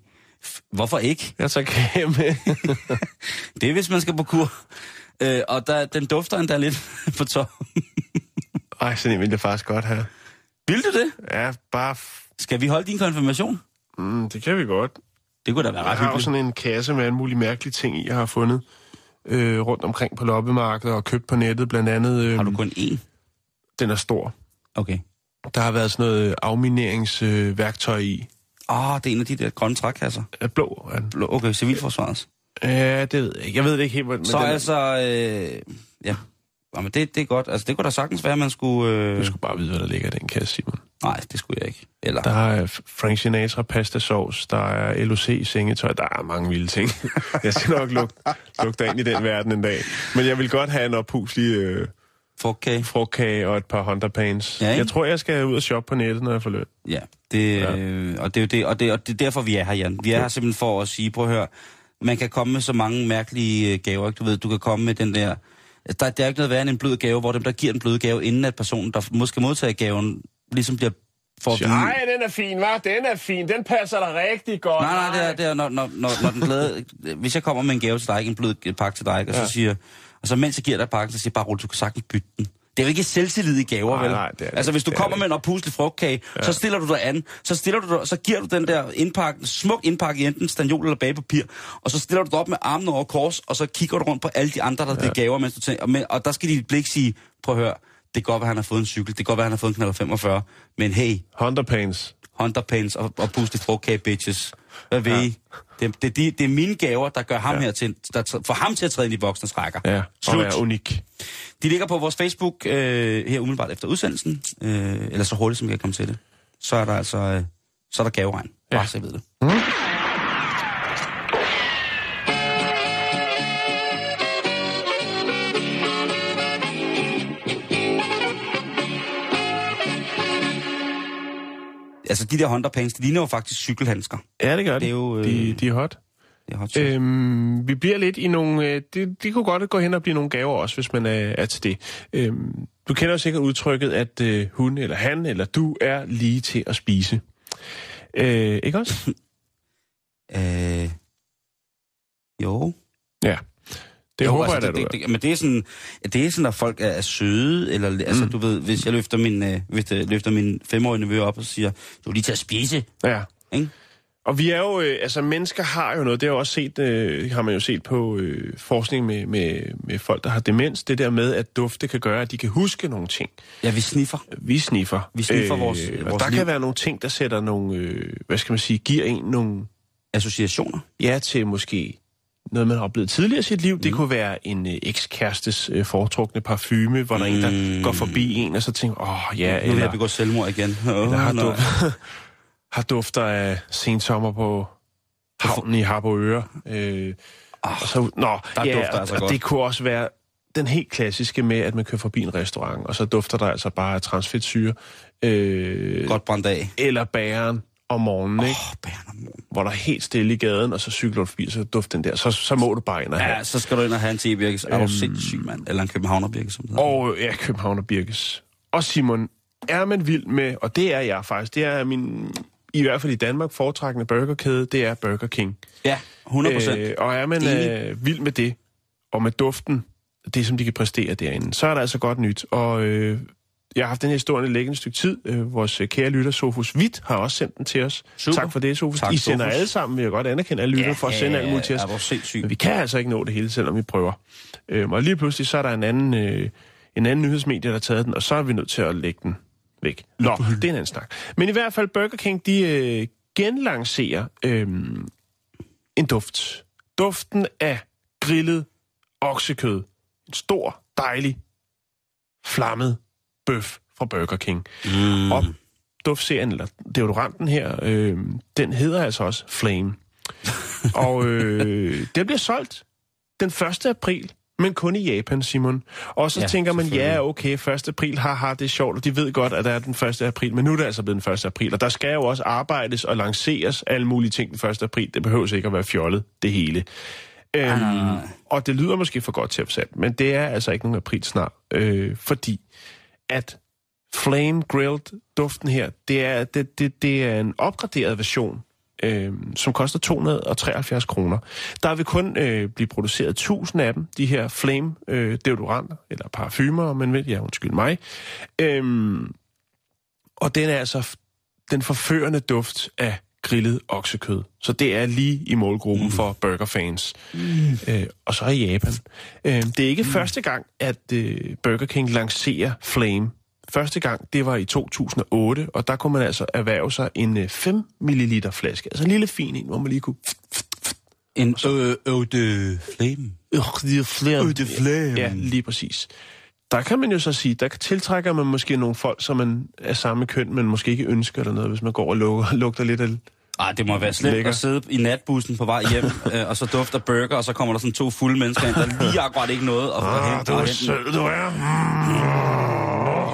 Speaker 1: Hvorfor ikke?
Speaker 2: Jeg tager kage med.
Speaker 1: Det er, hvis man skal på kur. Øh, og der, den dufter endda lidt [LAUGHS] på top.
Speaker 2: Ej, sådan en vil jeg faktisk godt have.
Speaker 1: Vil du det?
Speaker 2: Ja, bare... F-
Speaker 1: Skal vi holde din konfirmation?
Speaker 2: mm, det kan vi godt.
Speaker 1: Det kunne da være
Speaker 2: Jeg
Speaker 1: ret
Speaker 2: har jo
Speaker 1: hyggeligt.
Speaker 2: sådan en kasse med alle mulige mærkelige ting jeg har fundet øh, rundt omkring på loppemarkedet og købt på nettet. Blandt andet, øh,
Speaker 1: Har du kun én?
Speaker 2: den er stor.
Speaker 1: Okay.
Speaker 2: Der har været sådan noget afmineringsværktøj øh, værktøj i.
Speaker 1: Åh, oh, det er en af de der grønne trækasser.
Speaker 2: Er blå. Er den.
Speaker 1: Blå- Okay, civilforsvarets.
Speaker 2: Ja, det ved jeg ikke. Jeg ved det ikke helt, men
Speaker 1: Så
Speaker 2: den,
Speaker 1: altså, øh, ja. Jamen, det, det er godt. Altså, det kunne da sagtens være, at man skulle... Øh...
Speaker 2: Du skulle bare vide, hvad der ligger i den kasse, Simon.
Speaker 1: Nej, det skulle jeg ikke. Eller...
Speaker 2: Der er Frank Sinatra pasta sauce, der er LOC sengetøj, der er mange vilde ting. [LAUGHS] jeg skal nok lugte, lugte ind i den verden en dag. Men jeg vil godt have en ophuslig øh,
Speaker 1: Frugtkage.
Speaker 2: frugtkage og et par Honda pants.
Speaker 1: Ja, ikke?
Speaker 2: jeg tror, jeg skal ud og shoppe på nettet, når jeg får løn.
Speaker 1: Ja, det,
Speaker 2: Ja.
Speaker 1: Øh, og det er jo det, og det, og det er derfor, vi er her, Jan. Vi er her simpelthen for at sige, prøv at høre, man kan komme med så mange mærkelige øh, gaver, ikke? Du ved, du kan komme med den der... Der, der er ikke noget værre end en blød gave, hvor dem, der giver den bløde gave, inden at personen, der måske modtager gaven, ligesom bliver for at.
Speaker 2: Nej, den er fin, hva'? Den er fin. Den passer dig rigtig godt.
Speaker 1: Nej, nej, det er, det er når, når, når, når den glade... hvis jeg kommer med en gave til dig, ikke en blød pakke til dig, ikke, og
Speaker 2: Ja.
Speaker 1: så siger... Og så mens jeg giver dig pakken, så siger jeg bare, Rulle, du kan sagtens bytte den. Det er jo ikke selvtillid i gaver,
Speaker 2: Nej,
Speaker 1: vel?
Speaker 2: nej, det er det
Speaker 1: altså, hvis du
Speaker 2: Det er
Speaker 1: kommer med en oppuslig frugtkage, ja. så stiller du dig an, så, stiller du dig, så giver du den der indpakke, smuk indpakke i enten stanjol eller bagepapir, og så stiller du dig op med armene over kors, og så kigger du rundt på alle de andre, der ja. det gaver, mens du tænker, og, med, og der skal dit blik sige, prøv at høre, det kan godt være, han har fået en cykel, det kan godt være, han har fået en knald 45, men hey,
Speaker 2: Honda pants.
Speaker 1: Honda Pants og, og puslig frugtkage, bitches. Hvad ved I? Det, det, det, det er mine gaver, der gør ham ja. her til, der får ham til at træde ind i voksnes rækker.
Speaker 2: Ja, og
Speaker 1: Slut.
Speaker 2: er unik.
Speaker 1: De ligger på vores Facebook øh, her umiddelbart efter udsendelsen, øh, eller så hurtigt, som jeg kan komme til det. Så er der altså øh, så er der gaveregn. Bare
Speaker 2: Ja.
Speaker 1: så jeg ved det. Altså, de der Honda Pants, de ligner jo faktisk cykelhandsker.
Speaker 2: Ja, det gør de.
Speaker 1: Det er jo, øh,
Speaker 2: de, de er hot.
Speaker 1: Det er hot shit.
Speaker 2: Øhm, vi bliver lidt i nogle... Øh, det, de kunne godt gå hen og blive nogle gaver også, hvis man er, er til det. Øhm, du kender jo sikkert udtrykket, at øh, hun eller han eller du er lige til at spise. Øh, ikke også? [LAUGHS]
Speaker 1: Øh, jo.
Speaker 2: Ja. Det
Speaker 1: jo,
Speaker 2: håber
Speaker 1: altså,
Speaker 2: jeg da,
Speaker 1: det, det,
Speaker 2: er.
Speaker 1: det, Men det er sådan, det er sådan, at folk er, er søde, eller altså,
Speaker 2: Mm.
Speaker 1: du ved, hvis jeg løfter min, øh, hvis jeg løfter min femårige nevø op og siger, du er lige til at spise,
Speaker 2: Ja.
Speaker 1: ikke?
Speaker 2: Og vi er jo, øh, altså mennesker har jo noget, det har, jo også set, øh, har man jo set på øh, forskning med, med, med folk, der har demens, det der med, at dufte kan gøre, at de kan huske nogle ting.
Speaker 1: Ja, vi sniffer.
Speaker 2: Vi sniffer.
Speaker 1: Vi sniffer vores-
Speaker 2: og
Speaker 1: vores
Speaker 2: der
Speaker 1: liv.
Speaker 2: kan være nogle ting, der sætter nogle, øh, hvad skal man sige, giver en nogle
Speaker 1: Associationer.
Speaker 2: ja til måske noget, man har oplevet tidligere i sit liv. Mm. Det kunne være en øh, ekskærestes øh, foretrukne parfume, hvor der er en, der
Speaker 1: Mm.
Speaker 2: går forbi en, og så tænker, åh ja,
Speaker 1: Nu vil jeg
Speaker 2: eller,
Speaker 1: begå selvmord igen. Oh, [LAUGHS]
Speaker 2: eller har, duft, [LAUGHS] har dufter af sensommer på havnen i Harboøre. Øh, og så, nå,
Speaker 1: der
Speaker 2: ja,
Speaker 1: dufter altså
Speaker 2: og
Speaker 1: godt.
Speaker 2: det kunne også være den helt klassiske med, at man kører forbi en restaurant, og så dufter der altså bare af transfedtsyre. Øh,
Speaker 1: Godt brændt af.
Speaker 2: eller bæren om morgenen, ikke?
Speaker 1: Bæren om morgenen.
Speaker 2: hvor der er helt stille i gaden, og så cykler du forbi, så dufter den der. Så, så må du bare ind og have.
Speaker 1: Ja, så skal du ind og have en tebirkes. Er du
Speaker 2: Øhm.
Speaker 1: sindssyg, mand? Eller en københavnerbirke, som det hedder.
Speaker 2: Og ja, København og Birkes. Og Simon, er man vild med, og det er jeg faktisk, det er min, i hvert fald i Danmark, foretrækkende burgerkæde, det er Burger King.
Speaker 1: Ja, 100 procent.
Speaker 2: Øh, og er man
Speaker 1: Enig.
Speaker 2: øh, vild med det, og med duften, det som de kan præstere derinde, så er der altså godt nyt. Og øh, jeg har haft den her historie liggende et stykke tid. Øh, vores øh, kære lytter, Sofus Witt, har også sendt den til os.
Speaker 1: Super.
Speaker 2: Tak for det, Sofus.
Speaker 1: Tak,
Speaker 2: I sender
Speaker 1: Sofus.
Speaker 2: alle sammen, vil jeg godt anerkende alle lytter, for at sende alt muligt til os. Men vi kan altså ikke nå det hele, selvom vi prøver. Øhm, og lige pludselig, så er der en anden, øh, en anden nyhedsmedie, der har taget den, og så er vi nødt til at lægge den væk. Nå, det er en anden snak. Men i hvert fald, Burger King, de øh, genlancerer øh, en duft. Duften af grillet oksekød. En stor, dejlig, flammet bøf fra Burger King.
Speaker 1: Mm.
Speaker 2: Og duftserien, eller deodoranten her, øh, den hedder altså også Flame. [LAUGHS] og øh, den bliver solgt den 1. april, men kun i Japan, Simon. Og så
Speaker 1: Ja,
Speaker 2: tænker man, ja, okay, 1. april, haha, det er sjovt, og de ved godt, at der er den 1. april, men nu er det altså blevet den 1. april, og der skal jo også arbejdes og lanceres alle mulige ting den 1. april. Det behøver ikke at være fjollet, det hele. Øhm,
Speaker 1: nej.
Speaker 2: og det lyder måske for godt til at sandt, men det er altså ikke nogen april snart, øh, fordi at Flame Grilled duften her, det er, det, det, det er en opgraderet version, øh, som koster 273 kroner. Der vil kun øh, blive produceret 1000 af dem, de her Flame øh, deodoranter, eller parfumer, om man vil, ja, undskyld mig. Øh, og den er altså den forførende duft af grillet oksekød. Så det er lige i målgruppen mm. for burgerfans. Mm. Øh, og så i Japan. Øh, det er ikke mm. første gang, at øh, Burger King lancerer Flame. Første gang, det var i 2008, og der kunne man altså erhverve sig en øh, 5 ml flaske. Altså en lille fin en, hvor man lige kunne...
Speaker 1: En ø, de flame. Eau de flame.
Speaker 2: Ja, lige præcis. Der kan man jo så sige, der tiltrækker man måske nogle folk, som man er samme køn, men måske ikke ønsker eller noget, hvis man går og lugter, lugter lidt af...
Speaker 1: Ah, det må være slemt
Speaker 2: Lækker.
Speaker 1: at sidde i natbussen på vej hjem, [LAUGHS] øh, og så dufter burger, og så kommer der sådan to fulde mennesker ind, der [LAUGHS] lige akkurat ikke noget at få
Speaker 2: Ah,
Speaker 1: og
Speaker 2: er
Speaker 1: hente.
Speaker 2: sød, du er.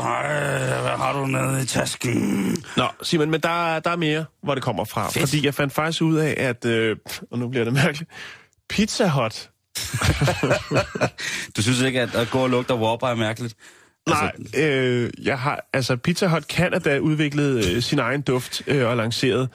Speaker 1: Ej, hvad har du nede i tasken?
Speaker 2: Nå, Simon, men der, der er mere, hvor det kommer fra.
Speaker 1: Fedt.
Speaker 2: Fordi jeg fandt faktisk ud af, at... Øh, og nu bliver det mærkeligt. Pizza Hut. [LAUGHS]
Speaker 1: Du synes ikke, at at gå og lugte af Whopper er mærkeligt?
Speaker 2: Nej, øh, jeg har, altså Pizza Hut Canada udviklet øh, sin egen duft øh, og lanceret.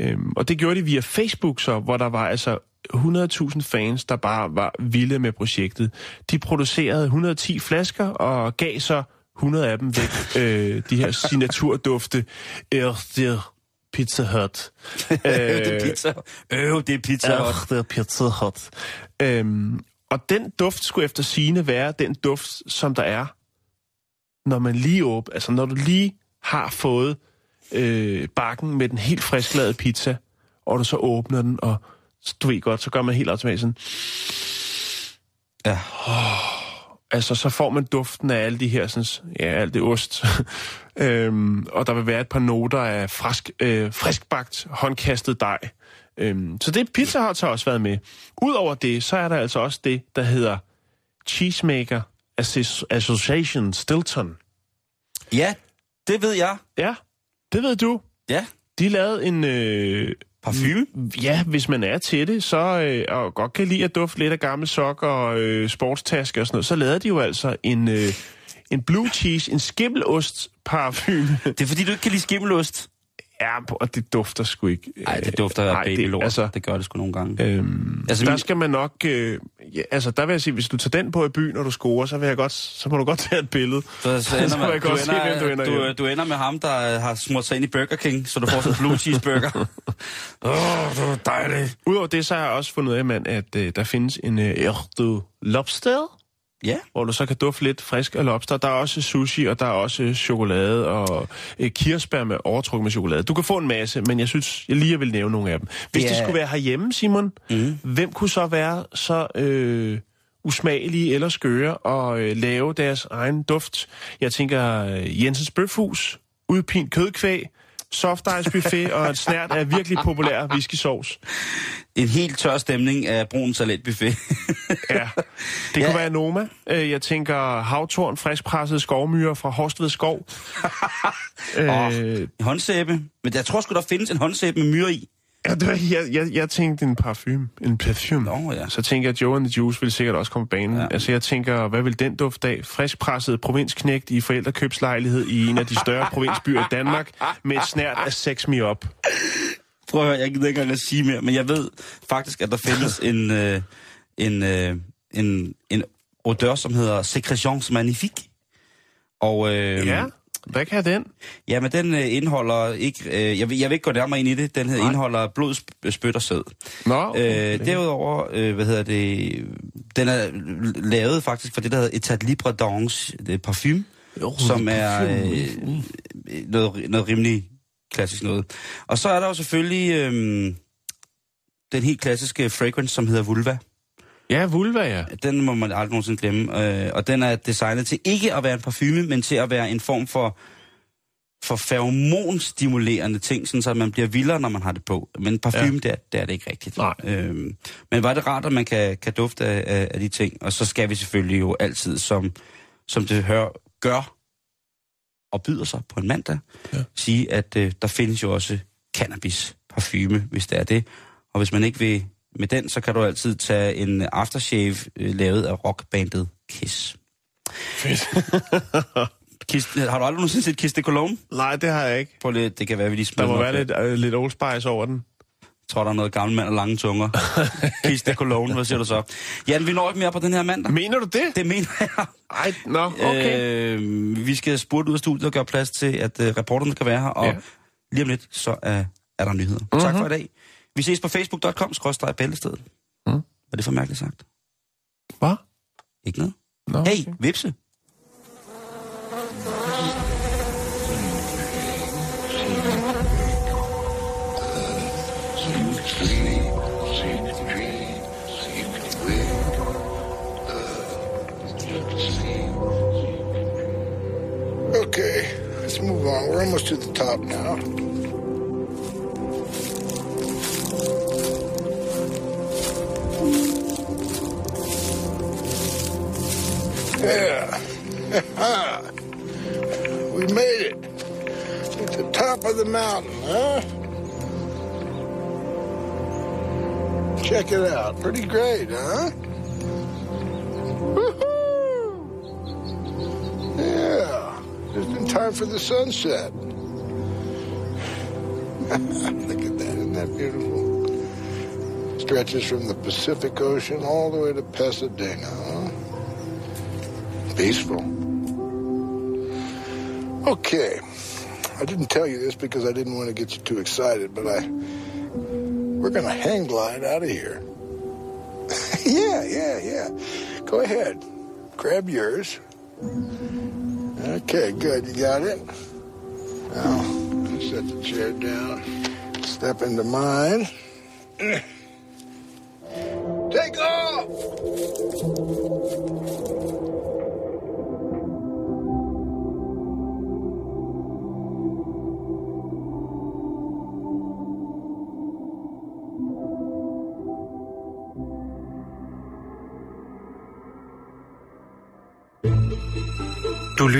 Speaker 2: Øhm, og det gjorde de via Facebook så, hvor der var altså 100.000 fans, der bare var vilde med projektet. De producerede 110 flasker og gav så 100 af dem væk. [LAUGHS] øh, de her signaturdufte. Er der Pizza Hut.
Speaker 1: Øh, det er [LAUGHS] pizza. Øh, det er pizza.
Speaker 2: Ach, det er Pizza Hut. Øhm, og den duft skulle efter sine være den duft, som der er, når man lige åbner, altså når du lige har fået øh, bakken med den helt frisklavede pizza, og du så åbner den, og du ved godt, så gør man helt automatisk sådan,
Speaker 1: Ja.
Speaker 2: altså så får man duften af alle de her, sådan, ja, alt det ost. [LAUGHS] øhm, og der vil være et par noter af frisk, øh, friskbagt, håndkastet dej. Øhm, så det Pizza Hut har også været med. Udover det, så er der altså også det, der hedder Cheesemaker Associ- Association Stilton.
Speaker 1: Ja, det ved jeg.
Speaker 2: Ja, det ved du.
Speaker 1: Ja,
Speaker 2: de lavede en... Øh,
Speaker 1: Parfume?
Speaker 2: ja, hvis man er til det, så øh, og godt kan lide at dufte lidt af gamle sokker og øh, sportstasker og sådan noget, så lavede de jo altså en, øh, en blue cheese, en skimmelost parfume.
Speaker 1: Det er fordi, du ikke kan lide skimmelost.
Speaker 2: Ja, og det dufter sgu ikke.
Speaker 1: Nej, det dufter af babylort.
Speaker 2: altså-
Speaker 1: det gør det sgu nogle gange.
Speaker 2: Øhm,
Speaker 1: Altså,
Speaker 2: der
Speaker 1: min-
Speaker 2: skal man nok... Øh, ja, altså, der vil jeg sige, hvis du tager den på i byen, når du scorer, så, vil jeg godt, så må du godt tage et billede.
Speaker 1: Så, så [LAUGHS] ender
Speaker 2: Så
Speaker 1: man,
Speaker 2: jeg
Speaker 1: du,
Speaker 2: godt se, hvem du ender
Speaker 1: du,
Speaker 2: hjem.
Speaker 1: du ender med ham, der øh, har smurt sig ind i Burger King, så du får sådan en blue cheeseburger. [LAUGHS] Åh, oh, det var dejligt.
Speaker 2: Udover det, så har jeg også fundet af, mand, at øh, der findes en øh, Lobster,
Speaker 1: Ja,
Speaker 2: hvor du så kan dufte lidt frisk af lobster. Der er også sushi, og der er også chokolade og øh, kirsebær med overtrukket med chokolade. Du kan få en masse, men jeg synes, jeg lige vil nævne nogle af dem. Hvis
Speaker 1: Ja.
Speaker 2: det skulle være herhjemme, Simon, mm. hvem kunne så være så øh, usmagelige eller skøre og øh, lave deres egen duft? Jeg tænker øh, Jensens Bøfhus, udpint kødkvæg, soft ice buffet og en snært af virkelig populær whisky-sovs.
Speaker 1: en helt tør stemning af brun salatbuffet.
Speaker 2: Ja, [LAUGHS] det kunne
Speaker 1: Ja.
Speaker 2: være Noma. Øh, Jeg tænker havtorn, friskpresset skovmyre fra Horstved Skov. [LAUGHS] Øh,
Speaker 1: håndsæbe. Men jeg tror sgu, der findes en håndsæbe med myre i.
Speaker 2: ja, det var, jeg, jeg, jeg tænkte en parfume. En parfume.
Speaker 1: Nå, ja.
Speaker 2: Så tænker jeg, at Joe and the Juice vil sikkert også komme på banen. Ja. Altså jeg tænker, hvad vil den dufte af? Friskpresset provinsknægt i forældrekøbslejlighed i en af de større provinsbyer i Danmark med et snært af sex me up.
Speaker 1: Prøv at høre, jeg gider ikke engang at sige mere, men jeg ved faktisk, at der findes [LAUGHS] en, øh, en, øh, en, en odør, som hedder Secretions Magnifique. Og øh,
Speaker 2: Ja, hvad kan den?
Speaker 1: ja, men den øh, indeholder ikke, øh, jeg, vil, jeg vil ikke gå nærmere ind i det, den hedder, indeholder blod, sp- spyt og sæd.
Speaker 2: Nå,
Speaker 1: Okay. Øh, derudover, øh, hvad hedder det, den er lavet faktisk for det, der hedder Etat Libre er parfume,
Speaker 2: Jo,
Speaker 1: som
Speaker 2: er
Speaker 1: øh, noget, noget rimelig klassisk noget. Og så er der jo selvfølgelig øh, den helt klassiske fragrance, som hedder Vulva.
Speaker 2: Ja, vulva, ja.
Speaker 1: Den må man aldrig nogensinde glemme. Øh, og den er designet til ikke at være en parfume, men til at være en form for for feromonstimulerende ting, sådan så man bliver vildere, når man har det på. Men parfume, ja. det, er, det er det ikke rigtigt.
Speaker 2: Nej.
Speaker 1: Øhm, men var det rart, at man kan, kan dufte af, af, de ting. Og så skal vi selvfølgelig jo altid, som, som det hør, gør og byder sig på en mandag, ja. sige, at øh, der findes jo også cannabis parfume, hvis det er det. Og hvis man ikke vil med den, så kan du altid tage en aftershave øh, lavet af rockbandet Kiss. [LAUGHS] Kiss har du aldrig nogensinde set Kiss de Cologne?
Speaker 2: Nej, det har jeg ikke.
Speaker 1: Prøv lidt, det kan være, vi lige
Speaker 2: Der
Speaker 1: smider
Speaker 2: må
Speaker 1: den
Speaker 2: være lidt, øh, lidt Old Spice over den.
Speaker 1: Jeg tror, der er noget gammel mand og lange tunger. [LAUGHS] Kiss de Cologne, hvad siger du så? Jan, vi når ikke mere på den her mandag.
Speaker 2: Mener du det?
Speaker 1: Det mener jeg.
Speaker 2: Ej, nå, okay.
Speaker 1: Øh, vi skal spurte ud af studiet og gøre plads til, at uh, reporterne kan være her. Og
Speaker 2: Ja.
Speaker 1: ja. lige om lidt, så er, er der nyheder. Mm-hmm. Tak for i dag. Vi ses på facebook.com, skrådstræk bæltestedet.
Speaker 2: Mm.
Speaker 1: Er det for mærkeligt sagt?
Speaker 2: Hvad?
Speaker 1: Ikke noget?
Speaker 2: Nå,
Speaker 1: Hey, vipse.
Speaker 4: Okay, let's move on. We're almost to the top now. [LAUGHS] we made it. At the top of the mountain, huh? Check it out. Pretty great, huh? Woohoo! Yeah, just in time for the sunset. [LAUGHS] Look at that, isn't that beautiful? Stretches from the Pacific Ocean all the way to Pasadena, huh? Peaceful. Okay, I didn't tell you this because I didn't want to get you too excited, but I we're gonna hang glide out of here. [LAUGHS] yeah, yeah, yeah. Go ahead, grab yours. Okay, good. You got it? Now, set the chair down. Step into mine. [CLEARS THROAT]